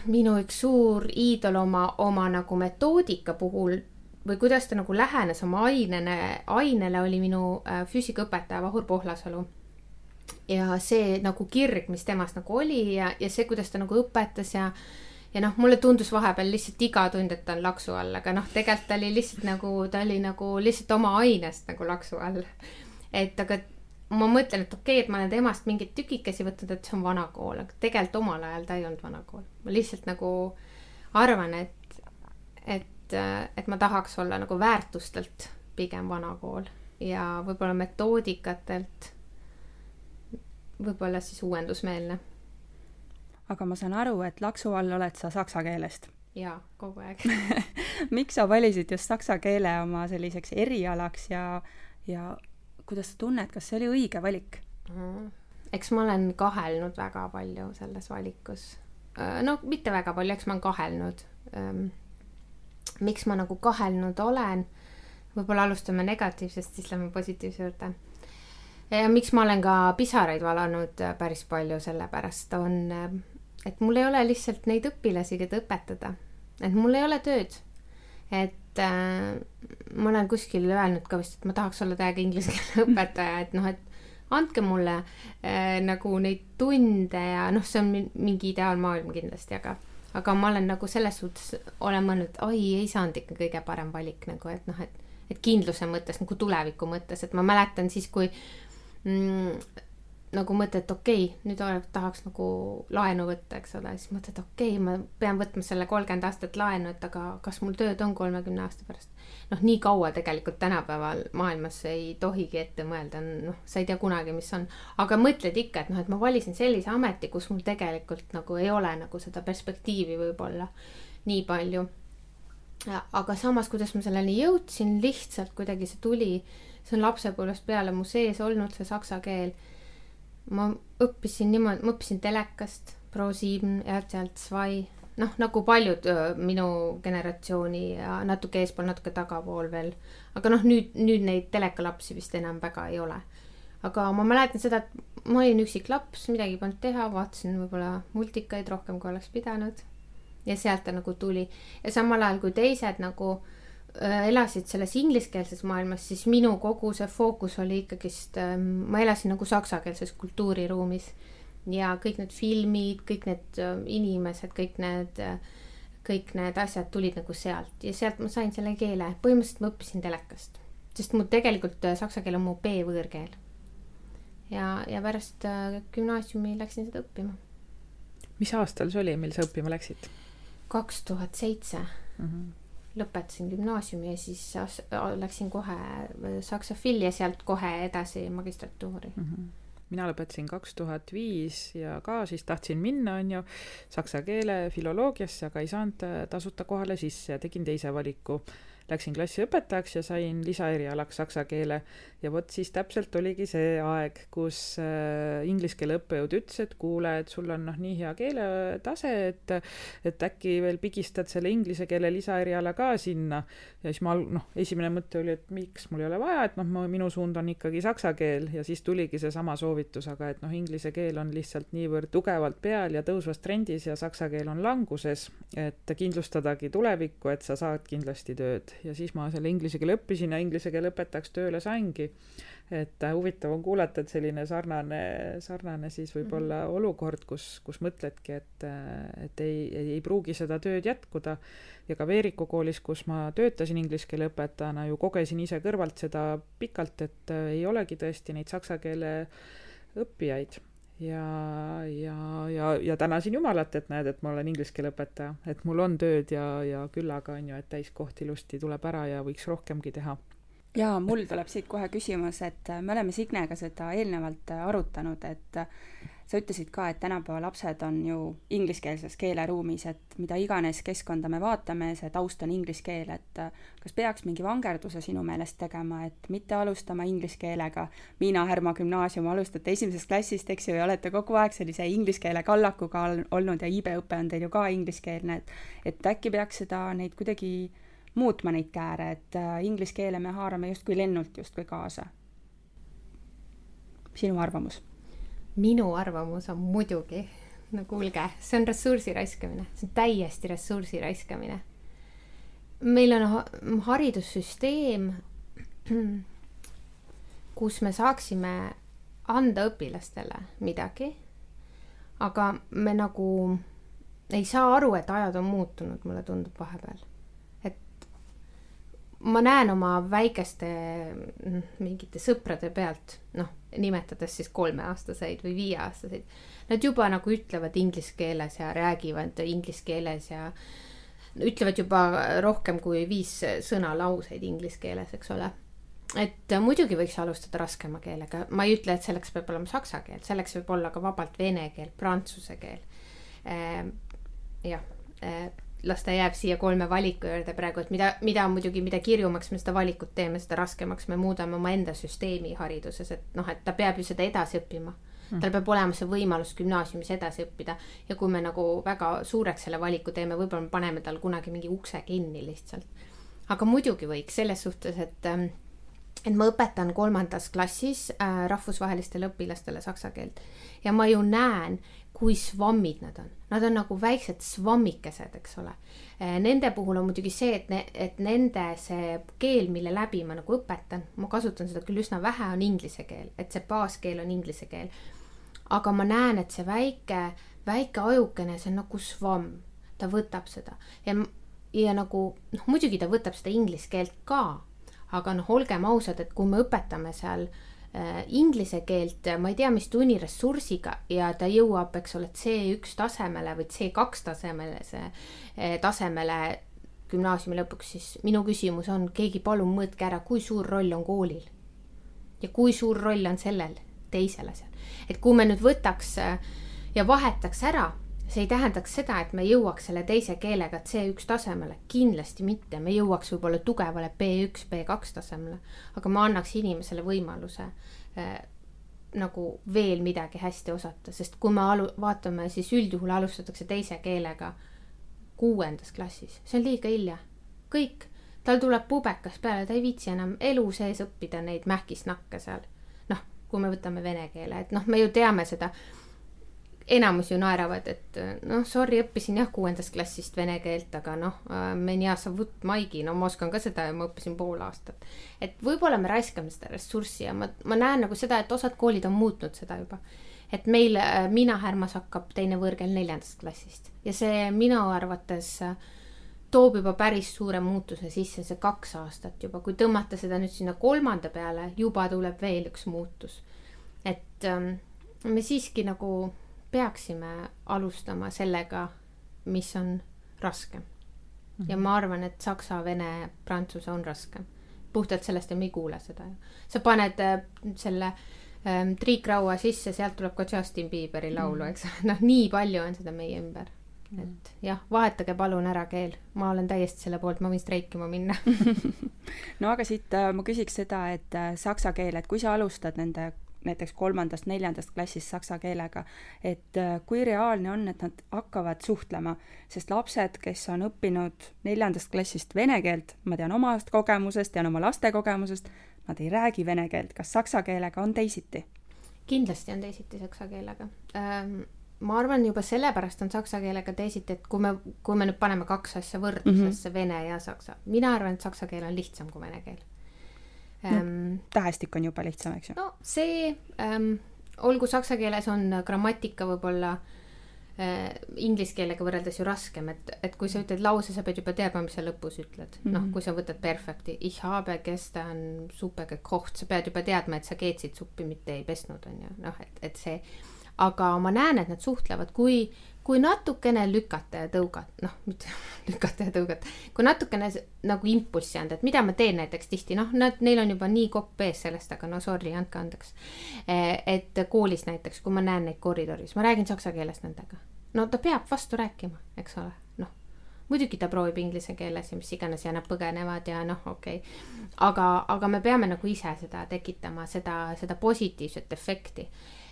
minu üks suur iidol oma, oma nagu metoodika puhul või kuidas ta nagu lähenes oma ainele, ainele oli minu äh, füüsikaõpetaja Vahur Pohlasalu. Ja see nagu kirg, mis temas nagu oli ja, ja see, kuidas ta nagu õpetas ja ja noh, mulle tundus vahepeal lihtsalt iga tund, et ta on laksu all, aga noh, tegelikult ta oli lihtsalt nagu, ta oli nagu lihtsalt oma ainest nagu laksu all. et aga ma mõtlen, et okei okay,, et ma olen temast mingeid tükikesi võtnud, et see on vana kool, aga tegelikult omal ajal ta ei olnud vana kool. ma lihtsalt nagu arvan, et, et, et ma tahaks olla nagu väärtustelt pigem vana kool ja võib-olla metoodikatelt võib-olla siis uuendusmeelne aga ma saan aru, et laksu all oled sa saksa keelest. jaa, kogu aeg miks sa valisid just saksa keele oma selliseks erialaks ja, ja kuidas sa tunned, kas see oli õige valik mm.? eks ma olen kahelnud väga palju selles valikus. Äh, no mitte väga palju, eks ma olen kahelnud. Ähm, miks ma nagu kahelnud olen? võib-olla alustame negatiivsest, siis lähme positiivse juurde ja miks ma olen ka pisaraid valanud äh, päris palju, sellepärast on äh, et mul ei ole lihtsalt neid õpilasi, keda õpetada. et mul ei ole tööd. et äh, ma olen kuskil öelnud ka vist, et ma tahaks olla täiega inglise keele õpetaja, et noh, et andke mulle äh, nagu neid tunde ja noh, see on mingi ideaalmaailm kindlasti, aga, aga ma olen nagu selles suhtes, olen mõelnud, oi, ei saanud ikka kõige parem valik nagu, et noh, et, et kindluse mõttes nagu tuleviku mõttes, et ma mäletan siis, kui mm, nagu mõtled, et okei okay,, nüüd ole, tahaks nagu laenu võtta, eks ole, siis mõtled, okei okay,, ma pean võtma selle kolmkümmend aastat laenu, et aga kas mul tööd on kolmekümne aasta pärast. noh, nii kaua tegelikult tänapäeval maailmas ei tohigi ette mõelda, noh, sa ei tea kunagi, mis on, aga mõtled ikka, et noh, et ma valisin sellise ameti, kus mul tegelikult nagu ei ole nagu seda perspektiivi võib-olla nii palju. aga samas, kuidas ma selleni jõudsin, lihtsalt kuidagi see tuli, see on lapsepõlvest peale mu sees olnud, see saksa keel ma õppisin niimoodi, ma õppisin telekast, Pro7, RTL Zwei, noh, nagu paljud öö, minu generatsiooni ja natuke eespool, natuke tagapool veel. aga noh, nüüd, nüüd neid telekalapsi vist enam väga ei ole. aga ma mäletan seda, et ma olin üksik laps, midagi polnud teha, vaatasin võib-olla multikaid rohkem, kui oleks pidanud. ja sealt ta nagu tuli ja samal ajal kui teised nagu Äh, elasid selles ingliskeelses maailmas, siis minu kogu see fookus oli ikkagist, ähm, ma elasin nagu saksakeelses kultuuriruumis ja kõik need filmid, kõik need äh, inimesed, kõik need, äh, kõik need asjad tulid nagu sealt ja sealt ma sain selle keele, põhimõtteliselt ma õppisin telekast, sest mu tegelikult saksa keel on mu B-võõrkeel. ja, ja pärast gümnaasiumi läksin seda õppima. mis aastal see oli, mil sa õppima läksid? kaks tuhat seitse mhm lõpetasin gümnaasiumi ja siis läksin kohe äh, Saksa Filli ja sealt kohe edasi magistratuuri mm. -hmm mina lõpetasin kaks tuhat viis ja ka siis tahtsin minna, on ju, saksa keele filoloogiasse, aga ei saanud äh, tasuta kohale sisse ja tegin teise valiku läksin klassiõpetajaks ja sain lisaerialaks saksa keele. Ja vot siis täpselt oligi see aeg, kus äh, inglise keele õppejõud ütles, et kuule, et sul on noh, nii hea keeletase, et et äkki veel pigistad selle inglise keele lisaeriala ka sinna. ja siis ma noh, esimene mõte oli, et miks mul ei ole vaja, et noh, minu suund on ikkagi saksa keel. Ja siis tuligi seesama soovitus, aga et noh, inglise keel on lihtsalt niivõrd tugevalt peal ja tõusvas trendis ja saksa keel on languses, et kindlustadagi tulevikku, et sa saad kindlasti tööd ja siis ma selle inglise keele õppisin ja inglise keele õpetajaks tööle saingi. et äh, huvitav on kuulata, et selline sarnane, sarnane siis võib-olla mm -hmm. olukord, kus, kus mõtledki, et, äh, et ei, ei, ei pruugi seda tööd jätkuda. ja ka Veeriku koolis, kus ma töötasin inglise keele õpetajana, ju kogesin ise kõrvalt seda pikalt, et äh, ei olegi tõesti neid saksa keele õppijaid ja, ja, ja, ja tänasin Jumalat, et näed, et ma olen inglise keele õpetaja, et mul on tööd ja, ja küllaga on ju, et täiskoht ilusti tuleb ära ja võiks rohkemgi teha. ja mul tuleb siit kohe küsimus, et me oleme Signega seda eelnevalt arutanud, et sa ütlesid ka, et tänapäeva lapsed on ju ingliskeelses keeleruumis, et mida iganes keskkonda me vaatame, see taust on inglise keel, et kas peaks mingi vangerduse sinu meelest tegema, et mitte alustama inglise keelega. Miina Härma gümnaasium alustate esimesest klassist, eks ju, ja olete kogu aeg sellise inglise keele kallakuga olnud ja iibeõpe on teil ju ka ingliskeelne, et et äkki peaks seda, neid kuidagi muutma, neid kääre, et äh, inglise keele me haarame justkui lennult justkui kaasa. sinu arvamus minu arvamus on muidugi, no kuulge, see on ressursi raiskamine, see on täiesti ressursi raiskamine. meil on haridussüsteem, kus me saaksime anda õpilastele midagi, aga me nagu ei saa aru, et ajad on muutunud, mulle tundub vahepeal ma näen oma väikeste mm, mingite sõprade pealt, noh, nimetades siis kolmeaastaseid või viieaastaseid, nad juba nagu ütlevad inglise keeles ja räägivad inglise keeles ja ütlevad juba rohkem kui viis sõna lauseid inglise keeles, eks ole. et muidugi võiks alustada raskema keelega, ma ei ütle, et selleks peab olema saksa keel, selleks võib olla ka vabalt vene keel, prantsuse keel. Ehm, jah las ta jääb siia kolme valiku juurde praegu, et mida, mida muidugi, mida kirjumaks me seda valikut teeme, seda raskemaks me muudame omaenda süsteemi hariduses, et noh, et ta peab ju seda edasi õppima. Mm.. tal peab olema see võimalus gümnaasiumis edasi õppida ja kui me nagu väga suureks selle valiku teeme, võib-olla me paneme tal kunagi mingi ukse kinni lihtsalt. aga muidugi võiks selles suhtes, et ähm, et ma õpetan kolmandas klassis äh, rahvusvahelistele õpilastele saksa keelt. Ja ma ju näen, kui svammid nad on. Nad on nagu väiksed svammikesed, eks ole. Äh, nende puhul on muidugi see, et ne,, et nende see keel, mille läbi ma nagu õpetan, ma kasutan seda küll üsna vähe, on inglise keel, et see baaskeel on inglise keel. aga ma näen, et see väike, väike ajukene, see on nagu svamm, ta võtab seda ja, ja nagu noh, muidugi ta võtab seda inglise keelt ka aga noh, olgem ausad, et kui me õpetame seal äh, inglise keelt, ma ei tea, mis tunniressursiga ja ta jõuab, eks ole, C1 tasemele või C2 tasemele, see äh, tasemele gümnaasiumi lõpuks, siis minu küsimus on, keegi palun mõõtke ära, kui suur roll on koolil. ja kui suur roll on sellel teisele seal. et kui me nüüd võtaks äh, ja vahetaks ära see ei tähendaks seda, et me jõuaks selle teise keelega C1 tasemele, kindlasti mitte, me jõuaks võib-olla tugevale B1, B2 tasemele, aga ma annaks inimesele võimaluse äh, nagu veel midagi hästi osata, sest kui me alu-, vaatame, siis üldjuhul alustatakse teise keelega kuuendas klassis, see on liiga hilja. kõik, tal tuleb pubekas peale, ta ei viitsi enam elu sees õppida neid mähkisnakke seal. noh, kui me võtame vene keele, et noh, me ju teame seda enamus ju naeravad, et äh, noh, sorry, õppisin jah kuuendast klassist vene keelt, aga noh, äh, no ma oskan ka seda ja ma õppisin pool aastat. et võib-olla me raiskame seda ressurssi ja ma, ma näen nagu seda, et osad koolid on muutnud seda juba. et meil äh, Miina Härmas hakkab teine võõrkeel neljandast klassist ja see minu arvates toob juba päris suure muutuse sisse, see kaks aastat juba, kui tõmmata seda nüüd sinna kolmanda peale, juba tuleb veel üks muutus. et ähm, me siiski nagu peaksime alustama sellega, mis on raskem mm. -hmm. ja ma arvan, et saksa, vene, prantsuse on raskem. puhtalt sellest ja me ei kuule seda sa paned äh, selle ähm, triikraua sisse, sealt tuleb ka Justin Bieberi laulu, eks ole, noh, nii palju on seda meie ümber mm. -hmm. et jah, vahetage palun ära keel, ma olen täiesti selle poolt, ma võin streikima minna no aga siit äh, ma küsiks seda, et äh, saksa keel, et kui sa alustad nende näiteks kolmandast-neljandast klassist saksa keelega, et äh, kui reaalne on, et nad hakkavad suhtlema, sest lapsed, kes on õppinud neljandast klassist vene keelt, ma tean omast kogemusest, tean oma laste kogemusest, nad ei räägi vene keelt, kas saksa keelega on teisiti? kindlasti on teisiti saksa keelega ähm ma arvan, juba sellepärast on saksa keelega teisiti, et kui me, kui me nüüd paneme kaks asja võrdlusesse mm, -hmm. vene ja saksa, mina arvan, et saksa keel on lihtsam kui vene keel ähm,. tähestik on jube lihtsam, eks ju? no see ähm,, olgu saksa keeles on grammatika võib-olla äh, inglise keelega võrreldes ju raskem, et, et kui sa ütled lause, sa pead juba teadma, mis sa lõpus ütled mm -hmm.. noh, kui sa võtad perfect'i, ich habe gestern suppe gekocht, sa pead juba teadma, et sa keetsid suppi, mitte ei pesnud, on ju, noh, et, et see. aga ma näen, et nad suhtlevad, kui kui natukene lükata ja tõugata, noh, mitte lükata ja tõugata, kui natukene nagu impulssi anda, et mida ma teen näiteks tihti, noh, nad, neil on juba nii kopp ees sellest, aga no sorry, andke andeks. Et koolis näiteks, kui ma näen neid koridoris, ma räägin saksa keeles nendega. no ta peab vastu rääkima, eks ole, noh. muidugi ta proovib inglise keeles ja mis iganes ja nad põgenevad ja noh, okei okay.. aga, aga me peame nagu ise seda tekitama, seda, seda positiivset efekti.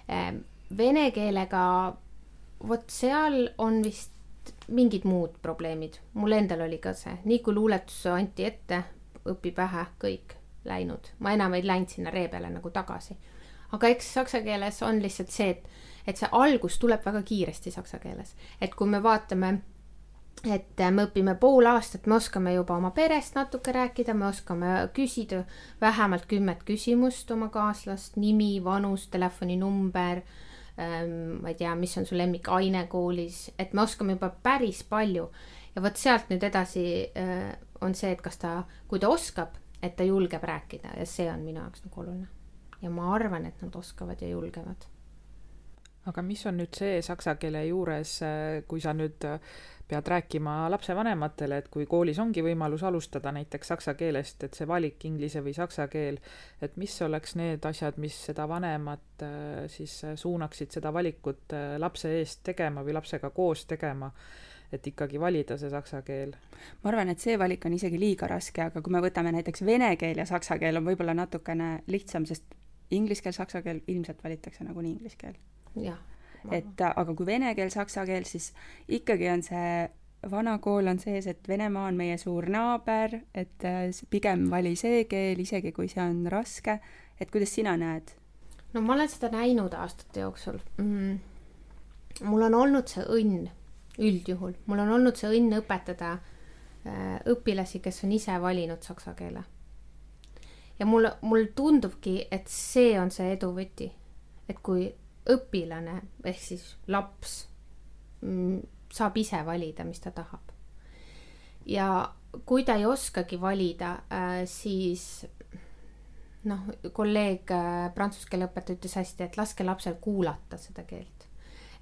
E, vene keelega vot seal on vist mingid muud probleemid, mul endal oli ka see, nii kui luuletus anti ette, õpi pähe, kõik läinud, ma enam ei läinud sinna ree peale nagu tagasi. aga eks saksa keeles on lihtsalt see, et, et see algus tuleb väga kiiresti saksa keeles, et kui me vaatame et me õpime pool aastat, me oskame juba oma perest natuke rääkida, me oskame küsida vähemalt kümmet küsimust oma kaaslast, nimi, vanus, telefoninumber ma ei tea, mis on su lemmikaine koolis, et me oskame juba päris palju. ja vot sealt nüüd edasi äh, on see, et kas ta, kui ta oskab, et ta julgeb rääkida ja see on minu jaoks nagu oluline. ja ma arvan, et nad oskavad ja julgevad aga mis on nüüd see saksa keele juures, äh, kui sa nüüd pead rääkima lapsevanematele, et kui koolis ongi võimalus alustada näiteks saksa keelest, et see valik inglise või saksa keel, et mis oleks need asjad, mis seda vanemat äh, siis suunaksid seda valikut äh, lapse eest tegema või lapsega koos tegema, et ikkagi valida see saksa keel? ma arvan, et see valik on isegi liiga raske, aga kui me võtame näiteks vene keel ja saksa keel, on võib-olla natukene lihtsam, sest inglise keel, saksa keel ilmselt valitakse nagunii inglise keel. jah et aga kui vene keel, saksa keel, siis ikkagi on see vana kool on sees, et Venemaa on meie suur naaber, et äh, pigem vali see keel, isegi kui see on raske, et kuidas sina näed? no ma olen seda näinud aastate jooksul mm.. mul on olnud see õnn, üldjuhul, mul on olnud see õnn õpetada äh, õpilasi, kes on ise valinud saksa keele. ja mul, mul tundubki, et see on see edu võti. et kui õpilane ehk siis laps mm, saab ise valida, mis ta tahab. ja kui ta ei oskagi valida, äh, siis noh, kolleeg äh, prantsuse keele õpetaja ütles hästi, et laske lapsel kuulata seda keelt.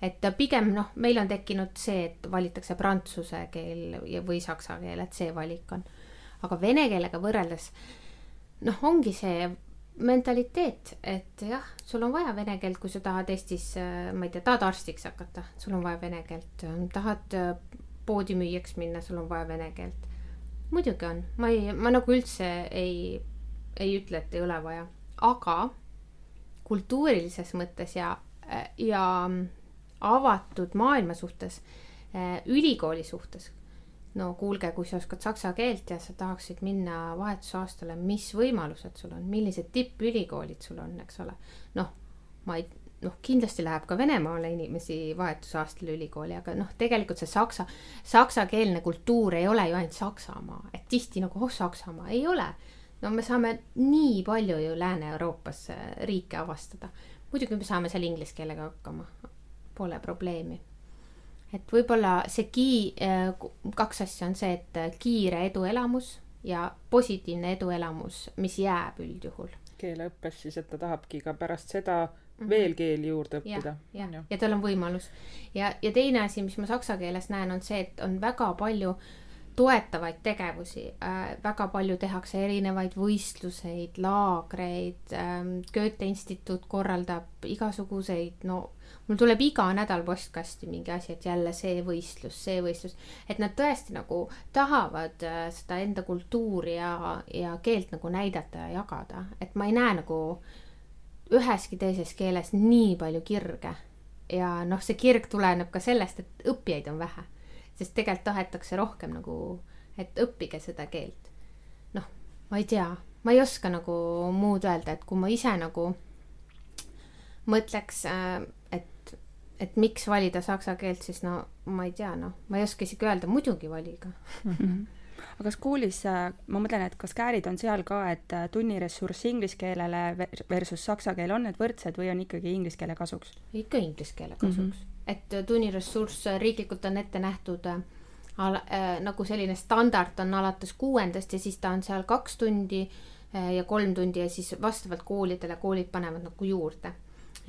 et pigem noh, meil on tekkinud see, et valitakse prantsuse keel või saksa keel, et see valik on. aga vene keelega võrreldes noh, ongi see mentaliteet, et jah, sul on vaja vene keelt, kui sa tahad Eestis, äh, ma ei tea, tahad arstiks hakata, sul on vaja vene keelt, tahad äh, poodimüüjaks minna, sul on vaja vene keelt. muidugi on, ma ei, ma nagu üldse ei, ei ütle, et ei ole vaja, aga kultuurilises mõttes ja, ja avatud maailma suhtes, äh, ülikooli suhtes no kuulge, kui sa oskad saksa keelt ja sa tahaksid minna vahetusaastale, mis võimalused sul on, millised tippülikoolid sul on, eks ole. noh, ma ei, noh, kindlasti läheb ka Venemaale inimesi vahetusaastal ülikooli, aga noh, tegelikult see saksa, saksakeelne kultuur ei ole ju ainult Saksamaa, et tihti nagu oh Saksamaa, ei ole. no me saame nii palju ju Lääne-Euroopas riike avastada. muidugi me saame seal inglise keelega hakkama, pole probleemi et võib-olla see ki-, äh, kaks asja on see, et äh, kiire eduelamus ja positiivne eduelamus, mis jääb üldjuhul. keeleõppes siis, et ta tahabki ka pärast seda -hmm. veel keeli juurde õppida. jah, ja, ja tal on võimalus. ja, ja teine asi, mis ma saksa keeles näen, on see, et on väga palju toetavaid tegevusi äh,, väga palju tehakse erinevaid võistluseid, laagreid ähm,, Goethe instituut korraldab igasuguseid, no mul tuleb iga nädal postkasti mingi asi, et jälle see võistlus, see võistlus, et nad tõesti nagu tahavad äh, seda enda kultuuri ja, ja keelt nagu näidata ja jagada, et ma ei näe nagu üheski teises keeles nii palju kirge. ja noh, see kirg tuleneb ka sellest, et õppijaid on vähe, sest tegelikult tahetakse rohkem nagu, et õppige seda keelt. noh, ma ei tea, ma ei oska nagu muud öelda, et kui ma ise nagu mõtleks äh, et miks valida saksa keelt, siis no ma ei tea, noh, ma ei oska isegi öelda, muidugi valige mm. -hmm. aga kas koolis, äh, ma mõtlen, et kas käärid on seal ka, et äh, tunniressurss inglise keelele versus saksa keel on need võrdsed või on ikkagi inglise keele kasuks? ikka inglise keele kasuks mm, -hmm. et äh, tunniressurss riiklikult on ette nähtud äh, äh, nagu selline standard on alates kuuendast ja siis ta on seal kaks tundi äh, ja kolm tundi ja siis vastavalt koolidele koolid panevad nagu juurde.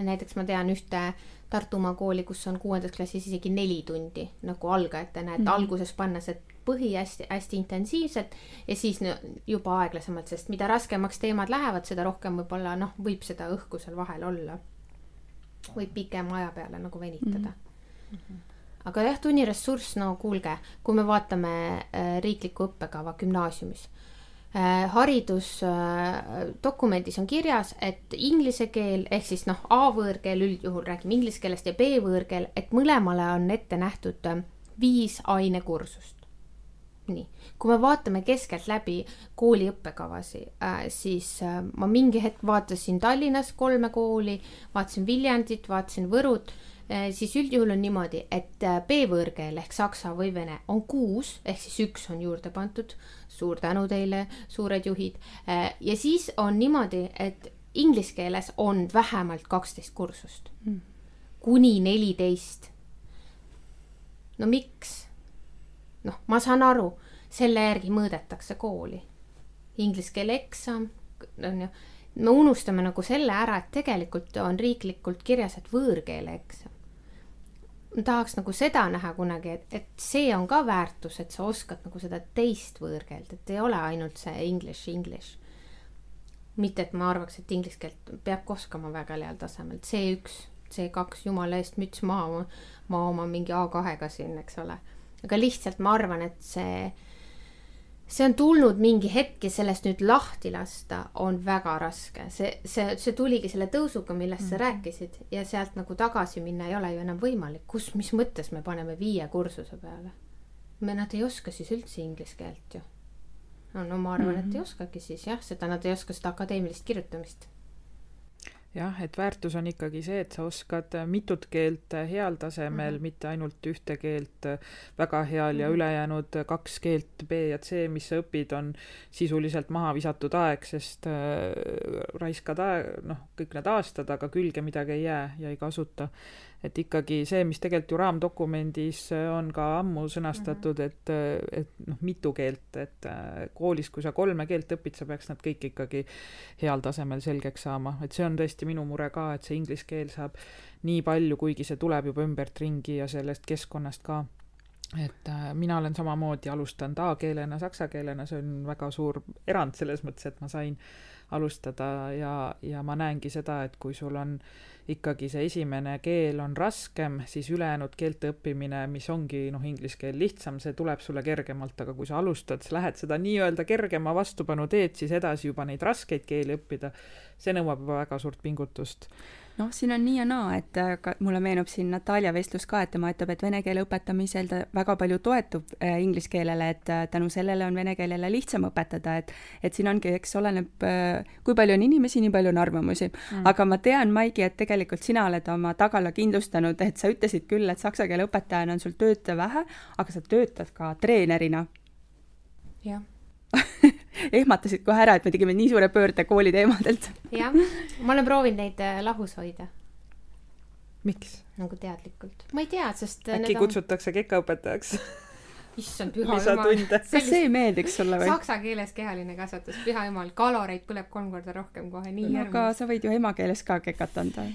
Näiteks ma tean ühte Tartumaa kooli, kus on kuuendas klassis isegi neli tundi nagu algajatena, et mm -hmm. alguses panna see põhi hästi, hästi intensiivselt ja siis no, juba aeglasemalt, sest mida raskemaks teemad lähevad, seda rohkem võib-olla noh, võib seda õhku seal vahel olla. võib pikema aja peale nagu venitada mm. -hmm. aga jah, tunniressurss, no kuulge, kui me vaatame äh, riiklikku õppekava gümnaasiumis haridusdokumendis on kirjas, et inglise keel ehk siis noh, A võõrkeel üldjuhul räägime inglise keelest ja B võõrkeel, et mõlemale on ette nähtud äh, viis ainekursust. nii, kui me vaatame keskeltläbi kooli õppekavasi, äh, siis ma mingi hetk vaatasin Tallinnas kolme kooli, vaatasin Viljandit, vaatasin Võrut Äh, siis üldjuhul on niimoodi, et äh, B-võõrkeel ehk saksa või vene on kuus, ehk siis üks on juurde pandud. suur tänu teile, suured juhid. Äh, ja siis on niimoodi, et inglise keeles on vähemalt kaksteist kursust mm., kuni neliteist. no miks? noh, ma saan aru, selle järgi mõõdetakse kooli. Inglise keele eksam, on ju me unustame nagu selle ära, et tegelikult on riiklikult kirjas, et võõrkeele eksam tahaks nagu seda näha kunagi, et, et see on ka väärtus, et sa oskad nagu seda teist võõrkeelt, et ei ole ainult see english, english. mitte, et ma arvaks, et inglise keelt peabki oskama väga heal tasemel, C1, C2, jumala eest müts maha, ma oma mingi A2-ga siin, eks ole. aga lihtsalt ma arvan, et see see on tulnud mingi hetk ja sellest nüüd lahti lasta on väga raske, see, see, see tuligi selle tõusuga, millest mm sa mhm. rääkisid ja sealt nagu tagasi minna ei ole ju enam võimalik, kus, mis mõttes me paneme viie kursuse peale? me, nad ei oska siis üldse inglise keelt ju. no, no ma arvan mm, -hmm. et Mhm. ei oskagi siis jah, seda nad ei oska seda akadeemilist kirjutamist. Jah, et väärtus on ikkagi see, et sa oskad mitut keelt heal tasemel mm. -hmm. mitte ainult ühte keelt väga heal mm -hmm. ja Mhm. ülejäänud kaks keelt, B ja C, mis sa õpid, on sisuliselt maha visatud aeg, sest äh, raiskad aeg, noh, kõik need aastad, aga külge midagi ei jää ja ei kasuta. Et ikkagi see, mis tegelikult ju raamdokumendis on ka ammu sõnastatud mm, -hmm. et, et noh, mitu keelt, et äh, koolis, kui sa kolme keelt õpid, sa peaks nad kõik ikkagi heal tasemel selgeks saama, et see on tõesti minu mure ka, et see inglise keel saab nii palju, kuigi see tuleb juba ümbert ringi ja sellest keskkonnast ka. et äh, mina olen samamoodi alustanud A-keelena, saksa keelena, see on väga suur erand selles mõttes, et ma sain alustada ja, ja ma näengi seda, et kui sul on ikkagi see esimene keel on raskem, siis ülejäänud keelte õppimine, mis ongi noh, inglise keel lihtsam, see tuleb sulle kergemalt, aga kui sa alustad, sa lähed seda nii-öelda kergema vastupanu teed, siis edasi juba neid raskeid keeli õppida, see nõuab juba väga suurt pingutust. Noh, siin on nii ja naa, et äh, ka mulle meenub siin Natalja vestlus ka, et tema ütleb, et vene keele õpetamisel ta väga palju toetub äh, inglise keelele, et äh, tänu sellele on vene keelele lihtsam õpetada, et et siin ongi, eks oleneb äh,, kui palju on inimesi, nii palju on arvamusi. Mm.. aga ma tean, Maigi, et tegelikult sina oled oma tagala kindlustanud, et sa ütlesid küll, et saksa keele õpetajana on sul tööd vähe, aga sa töötad ka treenerina. jah ehmatasid kohe ära, et me tegime nii suure pöörde kooli teemadelt. jah, ma olen proovinud neid äh, lahus hoida miks? nagu teadlikult. ma ei tea, sest äh, äkki kutsutakse kekaõpetajaks issand püha jumal. kas see meeldiks sulle või? saksa keeles kehaline kasvatus, püha jumal, kaloreid põleb kolm korda rohkem kohe, nii no aga sa võid ju emakeeles ka kekat anda.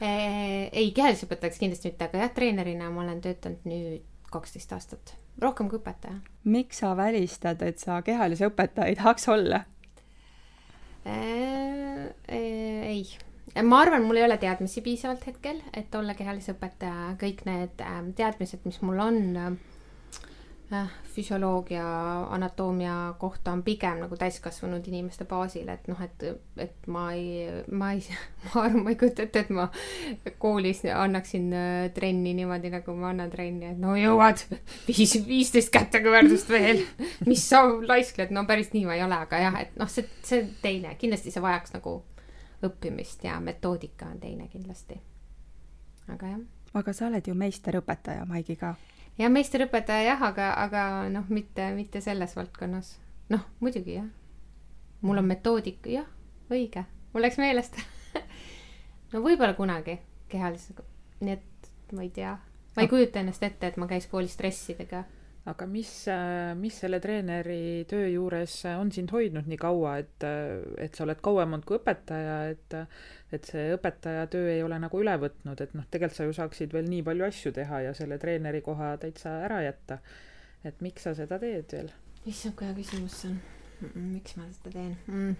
ei, kehalise õpetajaks kindlasti mitte, aga jah, treenerina ma olen töötanud nüüd kaksteist aastat, rohkem kui õpetaja. miks sa välistad, et sa kehalise õpetaja ei tahaks olla? ei, ma arvan, mul ei ole teadmisi piisavalt hetkel, et olla kehalise õpetaja, kõik need ähm, teadmised, mis mul on äh, füsioloogia, anatoomia kohta on pigem nagu täiskasvanud inimeste baasil, et noh, et, et ma ei, ma ei, ma arvan, ma ei kujuta ette, et ma koolis annaksin äh, trenni niimoodi, nagu ma annan trenni, et no jõuad viis, viisteist kätekõverdust veel, mis sa laiskled, no päris nii ma ei ole, aga jah, et noh, see, see teine, kindlasti see vajaks nagu õppimist ja metoodika on teine kindlasti. aga jah. aga sa oled ju meisterõpetaja, Maigi ka ja meisterõpetaja jah, aga, aga noh, mitte, mitte selles valdkonnas. noh, muidugi jah. mul on metoodik, jah, õige, mul läks meelest no võib-olla kunagi kehalisega, nii et ma ei tea, ma ei kujuta ennast ette, et ma käis koolis dressidega aga mis, mis selle treeneri töö juures on sind hoidnud nii kaua, et, et sa oled kauem olnud kui õpetaja, et, et see õpetaja töö ei ole nagu üle võtnud, et noh, tegelikult sa ju saaksid veel nii palju asju teha ja selle treeneri koha täitsa ära jätta. et miks sa seda teed veel? issand, kui hea küsimus see on. miks ma seda teen mm.?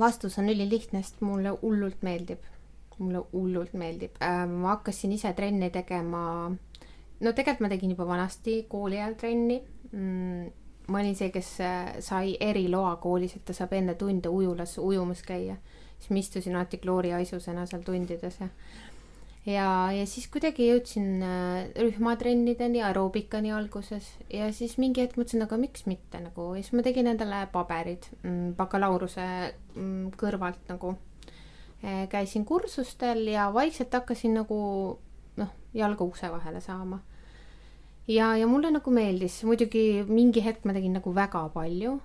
vastus on ülilihtne, sest mulle hullult meeldib. mulle hullult meeldib äh,. ma hakkasin ise trenni tegema no tegelikult ma tegin juba vanasti kooli ajal trenni mm,. ma olin see, kes sai eriloa koolis, et ta saab enne tunde ujulas ujumas käia. siis ma istusin alati klooriaisusena seal tundides ja ja, ja siis kuidagi jõudsin rühmatrennideni, aeroobikani alguses ja siis mingi hetk mõtlesin, aga miks mitte nagu ja siis ma tegin endale paberid mm, bakalaureuse mm, kõrvalt nagu. käisin kursustel ja vaikselt hakkasin nagu noh, jalga ukse vahele saama. Ja, ja mulle nagu meeldis, muidugi mingi hetk ma tegin nagu väga palju,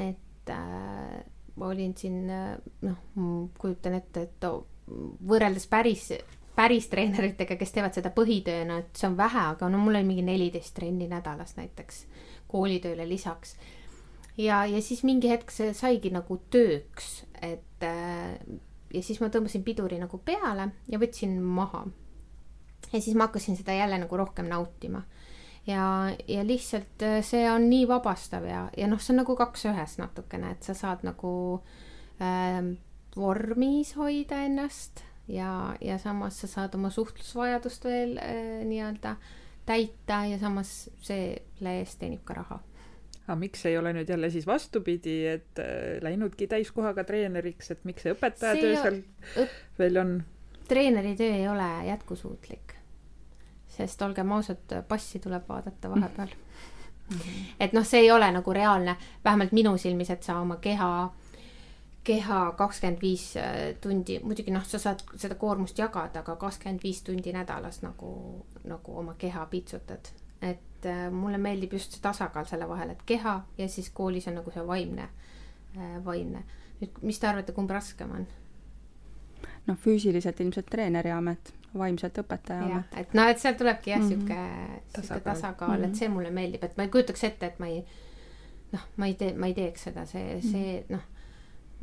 et äh, ma olin siin noh, kujutan ette, et võrreldes päris, päris treeneritega, kes teevad seda põhitööna, et see on vähe, aga no mul oli mingi neliteist trenni nädalas näiteks koolitööle lisaks. ja, ja siis mingi hetk see saigi nagu tööks, et äh, ja siis ma tõmbasin piduri nagu peale ja võtsin maha ja siis ma hakkasin seda jälle nagu rohkem nautima. Ja, ja lihtsalt see on nii vabastav ja, ja noh, see on nagu kaks ühes natukene, et sa saad nagu äh, vormis hoida ennast ja, ja samas sa saad oma suhtlusvajadust veel äh, nii-öelda täita ja samas selle eest teenib ka raha aga miks ei ole nüüd jälle siis vastupidi, et äh, läinudki täiskohaga treeneriks, et miks see õpetajatöö seal õp... veel on? treeneri töö ei ole jätkusuutlik sest olgem ausad, passi tuleb vaadata vahepeal mm. -hmm. et noh, see ei ole nagu reaalne, vähemalt minu silmis, et sa oma keha, keha kakskümmend viis äh, tundi, muidugi noh, sa saad seda koormust jagada, aga kakskümmend viis tundi nädalas nagu, nagu oma keha piitsutad. et äh, mulle meeldib just see tasakaal selle vahel, et keha ja siis koolis on nagu see vaimne äh,, vaimne. nüüd, mis te arvate, kumb raskem on? noh, füüsiliselt ilmselt treeneri amet vaimselt õpetaja amet. et noh, et seal tulebki jah, sihuke mm -hmm. sihuke tasakaal -hmm. et see mulle meeldib, et ma ei kujutaks ette, et ma ei noh, ma ei tee, ma ei teeks seda, see, mhm. see noh,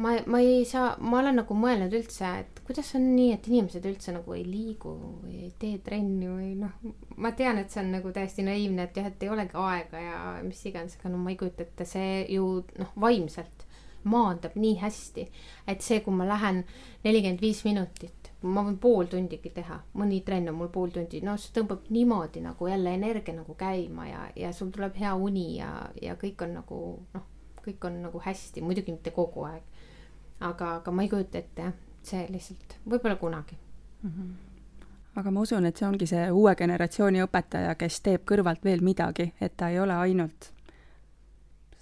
ma, ma ei saa, ma olen nagu mõelnud üldse, et kuidas on nii, et inimesed üldse nagu ei liigu või ei tee trenni või noh, ma tean, et see on nagu täiesti naiivne, et jah, et ei olegi aega ja mis iganes, aga no ma ei kujuta ette, see ju noh, vaimselt maandab nii hästi, et see, kui ma lähen nelikümmend viis minutit ma võin pool tundigi teha, mõni trenn on mul pool tundi, no see tõmbab niimoodi nagu jälle energia nagu käima ja, ja sul tuleb hea uni ja, ja kõik on nagu noh, kõik on nagu hästi, muidugi mitte kogu aeg. aga, aga ma ei kujuta ette jah, see lihtsalt, võib-olla kunagi mm. -hmm aga ma usun, et see ongi see uue generatsiooni õpetaja, kes teeb kõrvalt veel midagi, et ta ei ole ainult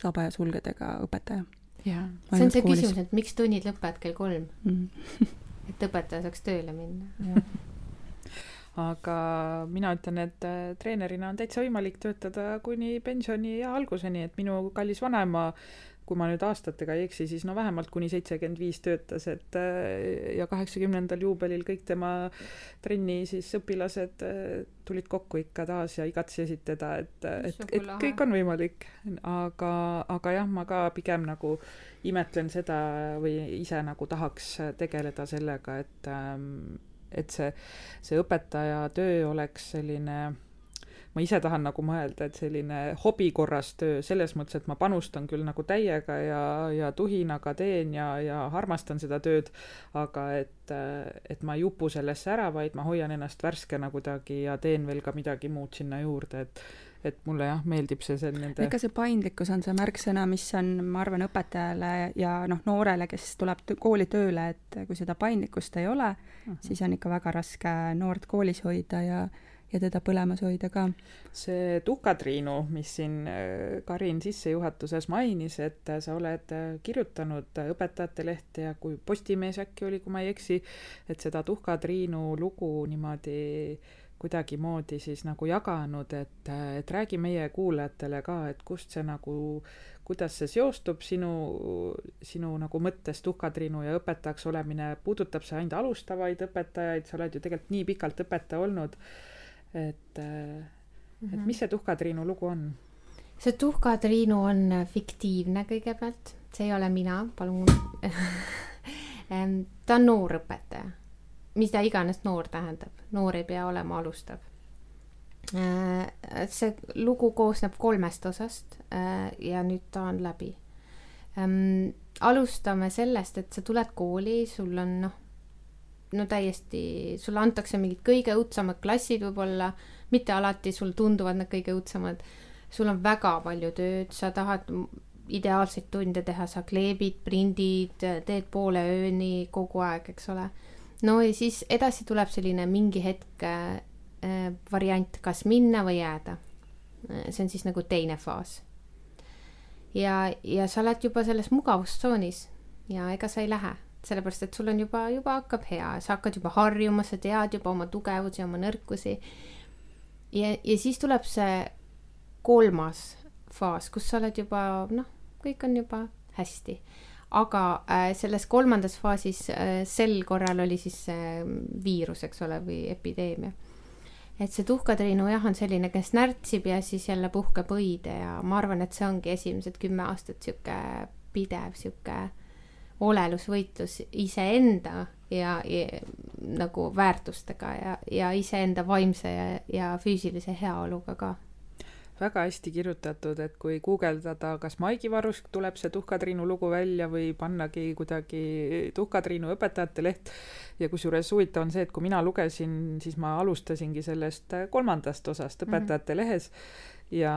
saba ja sulgedega õpetaja. see on see koolis. küsimus, et miks tunnid lõpevad kell kolm mm. et õpetaja saaks tööle minna. aga mina ütlen, et äh, treenerina on täitsa võimalik töötada kuni pensioniea alguseni, et minu kallis vanaema kui ma nüüd aastatega ei eksi, siis no vähemalt kuni seitsekümmend viis töötas, et äh, ja kaheksakümnendal juubelil kõik tema trenni siis õpilased äh, tulid kokku ikka taas ja igatsesid teda, et, et, et kõik on võimalik. aga, aga jah, ma ka pigem nagu imetlen seda või ise nagu tahaks tegeleda sellega, et, ähm, et see, see õpetaja töö oleks selline ma ise tahan nagu mõelda, et selline hobi korras töö, selles mõttes, et ma panustan küll nagu täiega ja, ja tuhinaga teen ja, ja armastan seda tööd, aga et, et ma ei upu sellesse ära, vaid ma hoian ennast värskena kuidagi ja teen veel ka midagi muud sinna juurde, et et mulle jah, meeldib see, see nende ega see paindlikkus on see märksõna, mis on, ma arvan, õpetajale ja noh, noorele, kes tuleb kooli tööle, et kui seda paindlikkust ei ole uh. -huh. siis on ikka väga raske noort koolis hoida ja ja teda põlemas hoida ka. see tuhkatriinu, mis siin äh, Karin sissejuhatuses mainis, et sa oled äh, kirjutanud Õpetajate Lehte ja kui Postimees äkki oli, kui ma ei eksi, et seda tuhkatriinu lugu niimoodi kuidagimoodi siis nagu jaganud, et, et räägi meie kuulajatele ka, et kust see nagu, kuidas see seostub sinu, sinu nagu mõttes tuhkatriinu ja õpetajaks olemine, puudutab see ainult alustavaid õpetajaid, sa oled ju tegelikult nii pikalt õpetaja olnud et -hmm. et mhm. mis see Tuhka-Triinu lugu on? see Tuhka-Triinu on fiktiivne kõigepealt, see ei ole mina, palun ta on noor õpetaja, mida iganes noor tähendab, noor ei pea olema alustav. Äh, see lugu koosneb kolmest osast äh, ja nüüd ta on läbi. alustame sellest, et sa tuled kooli, sul on noh no täiesti, sulle antakse mingid kõige õudsemad klassid võib-olla, mitte alati sul tunduvad need kõige õudsemad. sul on väga palju tööd, sa tahad ideaalseid tunde teha, sa kleebid, prindid, teed poole ööni kogu aeg, eks ole. no ja siis edasi tuleb selline mingi hetk äh, variant, kas minna või jääda. see on siis nagu teine faas. ja, ja sa oled juba selles mugavustsoonis ja ega sa ei lähe sellepärast et sul on juba, juba hakkab hea, sa hakkad juba harjuma, sa tead juba oma tugevusi, oma nõrkusi. ja, ja siis tuleb see kolmas faas, kus sa oled juba noh, kõik on juba hästi. aga äh, selles kolmandas faasis äh, sel korral oli siis see viirus, eks ole, või epideemia. et see tuhkatriinu jah, on selline, kes närtsib ja siis jälle puhkeb õide ja ma arvan, et see ongi esimesed kümme aastat sihuke pidev sihuke olelusvõitlus iseenda ja, ja nagu väärtustega ja, ja iseenda vaimse ja, ja füüsilise heaoluga ka. Väga hästi kirjutatud, et kui guugeldada, kas Maigi Varusk tuleb see Tuhka-Triinu lugu välja või pannagi kuidagi Tuhka-Triinu õpetajate leht, ja kusjuures huvitav on see, et kui mina lugesin, siis ma alustasingi sellest kolmandast osast Õpetajate mm -hmm. lehes ja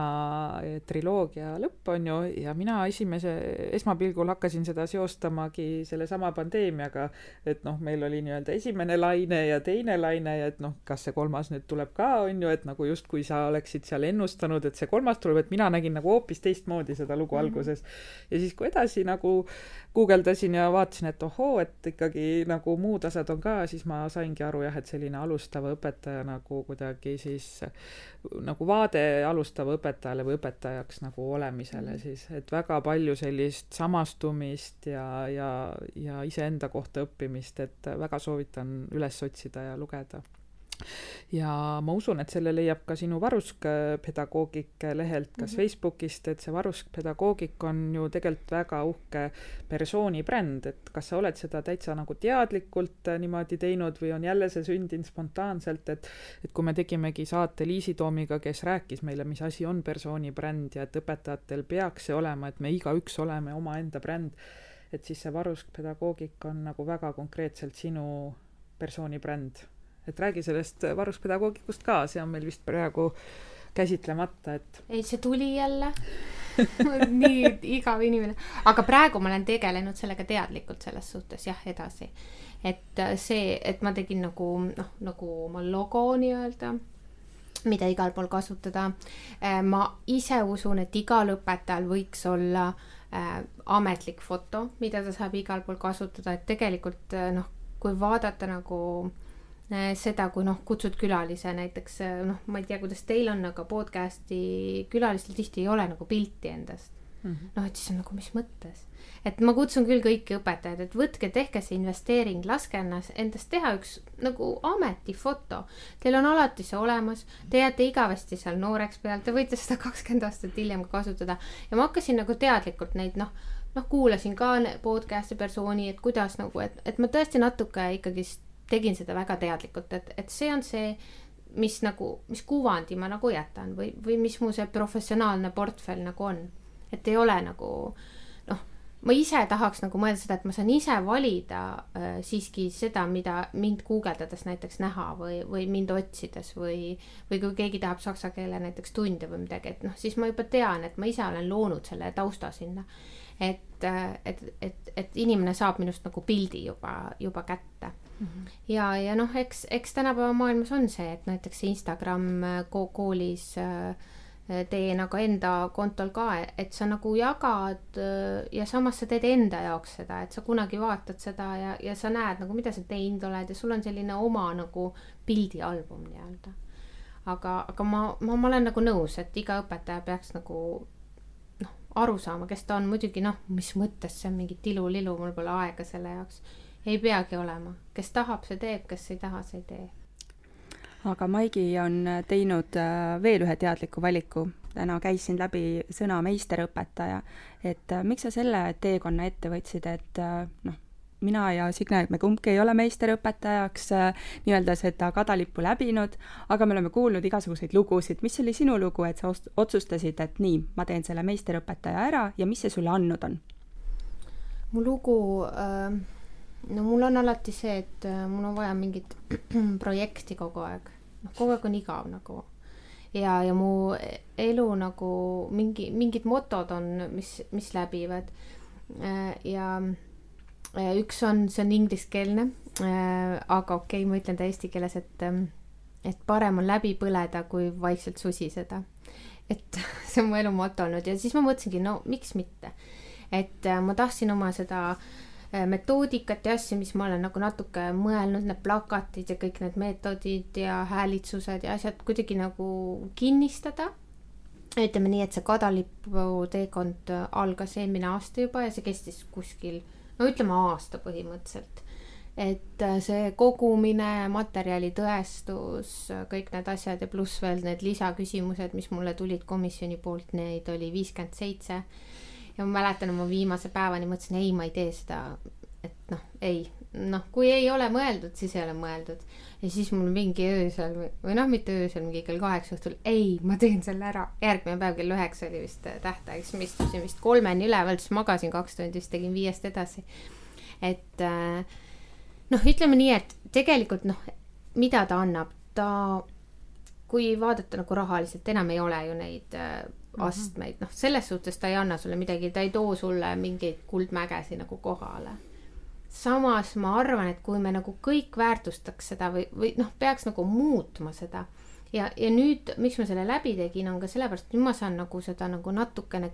triloogia lõpp on ju, ja mina esimese, esmapilgul hakkasin seda seostamagi sellesama pandeemiaga, et noh, meil oli nii-öelda esimene laine ja teine laine ja et noh, kas see kolmas nüüd tuleb ka, on ju, et nagu justkui sa oleksid seal ennustanud, et see kolmas tuleb, et mina nägin nagu hoopis teistmoodi seda lugu mm -hmm. alguses. ja siis, kui edasi nagu guugeldasin ja vaatasin, et ohoo, et ikkagi nagu muud asjad on ka, siis ma saingi aru jah, et selline alustava õpetaja nagu kuidagi siis nagu vaade alustava vastava õpetajale või õpetajaks nagu olemisele mhm. siis, et väga palju sellist samastumist ja, ja, ja iseenda kohta õppimist, et väga soovitan üles otsida ja lugeda ja ma usun, et selle leiab ka sinu Varusk pedagoogik lehelt, kas mm -hmm. Facebookist, et see Varusk pedagoogik on ju tegelikult väga uhke persooni bränd, et kas sa oled seda täitsa nagu teadlikult niimoodi teinud või on jälle see sündinud spontaanselt, et et kui me tegimegi saate Liisi Toomiga, kes rääkis meile, mis asi on persooni bränd ja et õpetajatel peaks see olema, et me igaüks oleme omaenda bränd, et siis see Varusk pedagoogik on nagu väga konkreetselt sinu persooni bränd et räägi sellest varuspedagoogikust ka, see on meil vist praegu käsitlemata, et. ei, see tuli jälle nii igav inimene, aga praegu ma olen tegelenud sellega teadlikult selles suhtes jah, edasi. et see, et ma tegin nagu noh, nagu oma logo nii-öelda mida igal pool kasutada. Äh, ma ise usun, et igal õpetajal võiks olla äh, ametlik foto, mida ta saab igal pool kasutada, et tegelikult äh, noh, kui vaadata nagu Äh, seda, kui noh, kutsud külalise näiteks äh, noh, ma ei tea, kuidas teil on, aga podcast'i külalistel tihti ei ole nagu pilti endast. Mm -hmm.. noh, et siis on nagu, mis mõttes, et ma kutsun küll kõiki õpetajaid, et võtke, tehke see investeering, laske ennast, endast teha üks nagu ametifoto. Teil on alati see olemas, te jääte igavesti seal nooreks peal, te võite seda kakskümmend aastat hiljem ka kasutada. ja ma hakkasin nagu teadlikult neid noh noh, kuulasin ka podcast'i persooni, et kuidas nagu, et, et ma tõesti natuke ikkagist tegin seda väga teadlikult, et, et see on see, mis nagu, mis kuvandi ma nagu jätan või, või mis mu see professionaalne portfell nagu on. et ei ole nagu noh, ma ise tahaks nagu mõelda seda, et ma saan ise valida äh, siiski seda, mida mind guugeldades näiteks näha või, või mind otsides või, või kui keegi tahab saksa keele näiteks tunde või midagi, et noh, siis ma juba tean, et ma ise olen loonud selle tausta sinna. et, äh, et, et, et inimene saab minust nagu pildi juba, juba kätte -hmm. ja, ja noh, eks, eks tänapäeva maailmas on see, et näiteks Instagram äh, ko koolis äh, tee nagu enda kontol ka, et sa nagu jagad äh, ja samas sa teed enda jaoks seda, et sa kunagi vaatad seda ja, ja sa näed nagu, mida sa teinud oled ja sul on selline oma nagu pildialbum nii-öelda. aga, aga ma, ma, ma olen nagu nõus, et iga õpetaja peaks nagu noh, aru saama, kes ta on, muidugi noh, mis mõttes see on mingi tilulilu, mul pole aega selle jaoks ei peagi olema, kes tahab, see teeb, kes ei taha, see ei tee. aga Maigi on teinud äh, veel ühe teadliku valiku. täna käisin läbi sõna meisterõpetaja, et äh, miks sa selle teekonna ette võtsid, et äh, noh, mina ja Signe, me kumbki ei ole meisterõpetajaks nii-öelda seda kadalippu läbinud, aga me oleme kuulnud igasuguseid lugusid. mis oli sinu lugu, et sa otsustasid, et nii, ma teen selle meisterõpetaja ära ja mis see sulle andnud on? mu lugu äh no mul on alati see, et äh, mul on vaja mingit projekti kogu aeg, noh, kogu aeg on igav nagu. ja, ja mu elu nagu mingi, mingid motod on, mis, mis läbivad. Äh, ja üks on, see on ingliskeelne, äh, aga okei okay,, ma ütlen ta eesti keeles, et, ähm, et parem on läbi põleda, kui vaikselt susiseda. et see on mu elu moto olnud ja siis ma mõtlesingi, no miks mitte. et ma tahtsin oma seda äh, metoodikat ja asju, mis ma olen nagu natuke mõelnud, need plakatid ja kõik need meetodid ja häälitsused ja asjad kuidagi nagu kinnistada. ütleme nii, et see kadalipu teekond algas eelmine aasta juba ja see kestis kuskil, no ütleme aasta põhimõtteliselt et äh, see kogumine, materjali tõestus, kõik need asjad ja pluss veel need lisaküsimused, mis mulle tulid komisjoni poolt, neid oli viiskümmend seitse ja ma mäletan oma viimase päevani mõtlesin, ei, ma ei tee seda, et noh, ei, noh, kui ei ole mõeldud, siis ei ole mõeldud. ja siis mul mingi öösel või, või noh, mitte öösel, mingi kell kaheksa õhtul, ei, ma teen selle ära. järgmine päev kell üheksa oli vist tähtaeg, siis ma istusin vist kolmeni üleval, siis magasin kaks tundi, siis tegin viiest edasi. et äh, noh, ütleme nii, et tegelikult noh, mida ta annab, ta, kui vaadata nagu rahaliselt, enam ei ole ju neid äh. Astmeid, noh, selles suhtes ta ei anna sulle midagi, ta ei too sulle mingeid kuldmägesid nagu kohale. samas ma arvan, et kui me nagu kõik väärtustaks seda või, või noh, peaks nagu muutma seda. Ja, ja nüüd, miks ma selle läbi tegin, on ka sellepärast, et nüüd ma saan nagu seda nagu natukene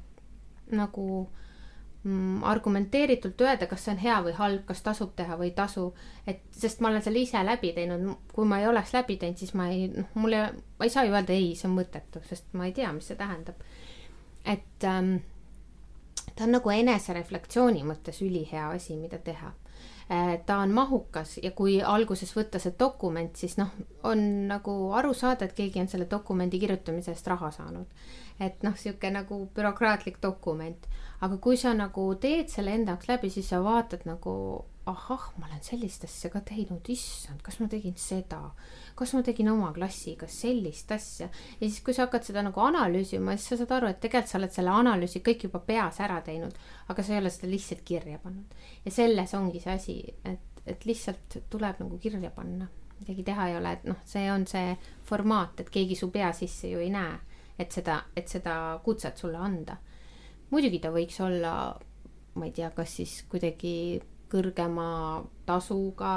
nagu mm, argumenteeritult öelda, kas see on hea või halb, kas tasub teha või ei tasu. et sest ma olen selle ise läbi teinud, kui ma ei oleks läbi teinud, siis ma ei, noh, mul ei, ma ei saa ju öelda ei, see on mõttetu, sest ma ei tea, mis see tähendab. et ähm, ta on nagu enesereflektsiooni mõttes ülihea asi, mida teha Äh, ta on mahukas ja kui alguses võtta see dokument, siis noh, on nagu aru saada, et keegi on selle dokumendi kirjutamise eest raha saanud. Et noh, sihuke nagu bürokraatlik dokument, aga kui sa nagu teed selle enda jaoks läbi, siis sa vaatad nagu ahah, ma olen sellist asja ka teinud, issand, kas ma tegin seda, kas ma tegin oma klassiga sellist asja. ja siis, kui sa hakkad seda nagu analüüsima, siis sa saad aru, et tegelikult sa oled selle analüüsi kõik juba peas ära teinud, aga sa ei ole seda lihtsalt kirja pannud. ja selles ongi see asi, et, et lihtsalt tuleb nagu kirja panna, midagi teha ei ole, et noh, see on see formaat, et keegi su pea sisse ju ei näe, et seda, et seda kutset sulle anda. muidugi ta võiks olla, ma ei tea, kas siis kuidagi kõrgema tasuga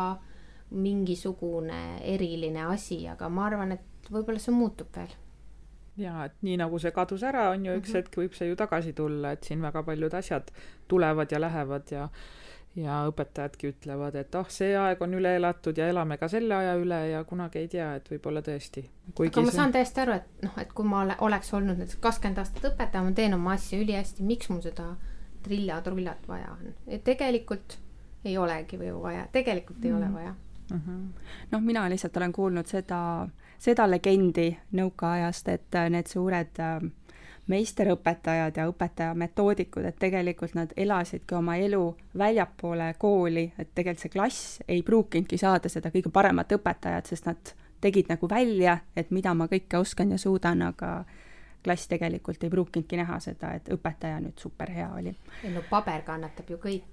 mingisugune eriline asi, aga ma arvan, et võib-olla see muutub veel. ja et nii nagu see kadus ära, on ju üks mm -hmm. hetk võib see ju tagasi tulla, et siin väga paljud asjad tulevad ja lähevad ja ja õpetajadki ütlevad, et ah oh,, see aeg on üle elatud ja elame ka selle aja üle ja kunagi ei tea, et võib-olla tõesti. aga ma see... saan täiesti aru, et noh, et kui ma ole, oleks olnud näiteks kakskümmend aastat õpetaja, ma teen oma asja ülihästi, miks mul seda trilla-trullat vaja on. et tegelikult ei olegi ju vaja, tegelikult mm. ei ole mm. vaja mm -hmm.. noh, mina lihtsalt olen kuulnud seda, seda legendi nõukaajast, et need suured äh, meisterõpetajad ja õpetajametoodikud, et tegelikult nad elasidki oma elu väljapoole kooli, et tegelikult see klass ei pruukinudki saada seda kõige paremat õpetajat, sest nad tegid nagu välja, et mida ma kõike oskan ja suudan, aga klass tegelikult ei pruukinudki näha seda, et õpetaja nüüd superhea oli. ei no paber kannatab ju kõik.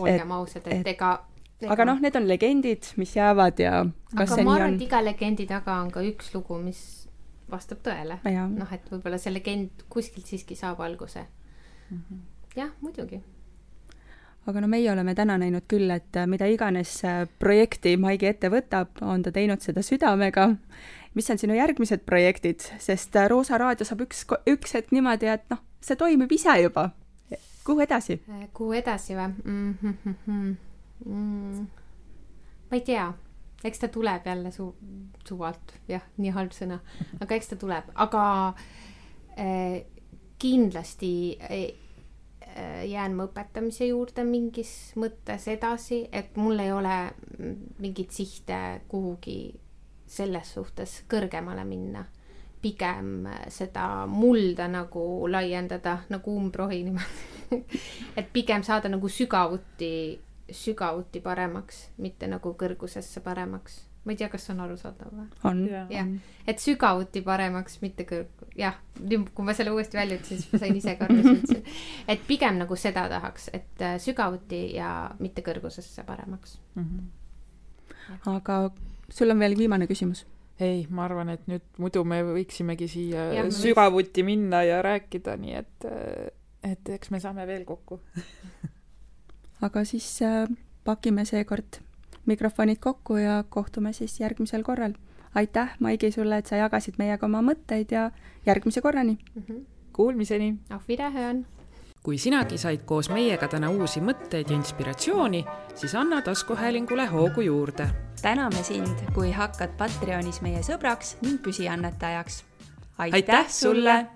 olgem ausad, et, ega, ega aga noh, need on legendid, mis jäävad ja aga ma arvan, et iga legendi taga on ka üks lugu, mis vastab tõele. noh, et võib-olla see legend kuskilt siiski saab alguse mm -hmm.. jah, muidugi aga no meie oleme täna näinud küll, et mida iganes projekti Maigi ette võtab, on ta teinud seda südamega mis on sinu järgmised projektid, sest äh, Roosa raadio saab üks, üks hetk niimoodi, et noh, see toimib ise juba. kuhu edasi? Äh, kuhu edasi või mm? -hmm. Mm. ma ei tea, eks ta tuleb jälle su-, suvalt, jah, nii halb sõna, aga eks ta tuleb, aga äh, kindlasti äh, jään ma õpetamise juurde mingis mõttes edasi, et mul ei ole mingit sihte kuhugi selles suhtes kõrgemale minna. pigem seda mulda nagu laiendada nagu umbrohi niimoodi et pigem saada nagu sügavuti, sügavuti paremaks, mitte nagu kõrgusesse paremaks ma ei tea, kas see on arusaadav või? on. jah, et sügavuti paremaks, mitte kõrg-, jah, kui ma selle uuesti välja ütlesin, siis ma sain ise ka aru, mis ma ütlesin. et pigem nagu seda tahaks, et äh, sügavuti ja mitte kõrgusesse paremaks mm. -hmm. aga sul on veel viimane küsimus? ei, ma arvan, et nüüd muidu me võiksimegi siia ja, sügavuti minna ja rääkida, nii et, et eks me saame veel kokku aga siis äh, pakime seekord mikrofonid kokku ja kohtume siis järgmisel korral. aitäh, Maigi, sulle, et sa jagasid meiega oma mõtteid ja järgmise korrani mm! -hmm. Kuulmiseni! Auf Wiederhören! kui sinagi said koos meiega täna uusi mõtteid ja inspiratsiooni, siis anna taskuhäälingule hoogu juurde. täname sind, kui hakkad Patreonis meie sõbraks ning püsiannetajaks. aitäh sulle!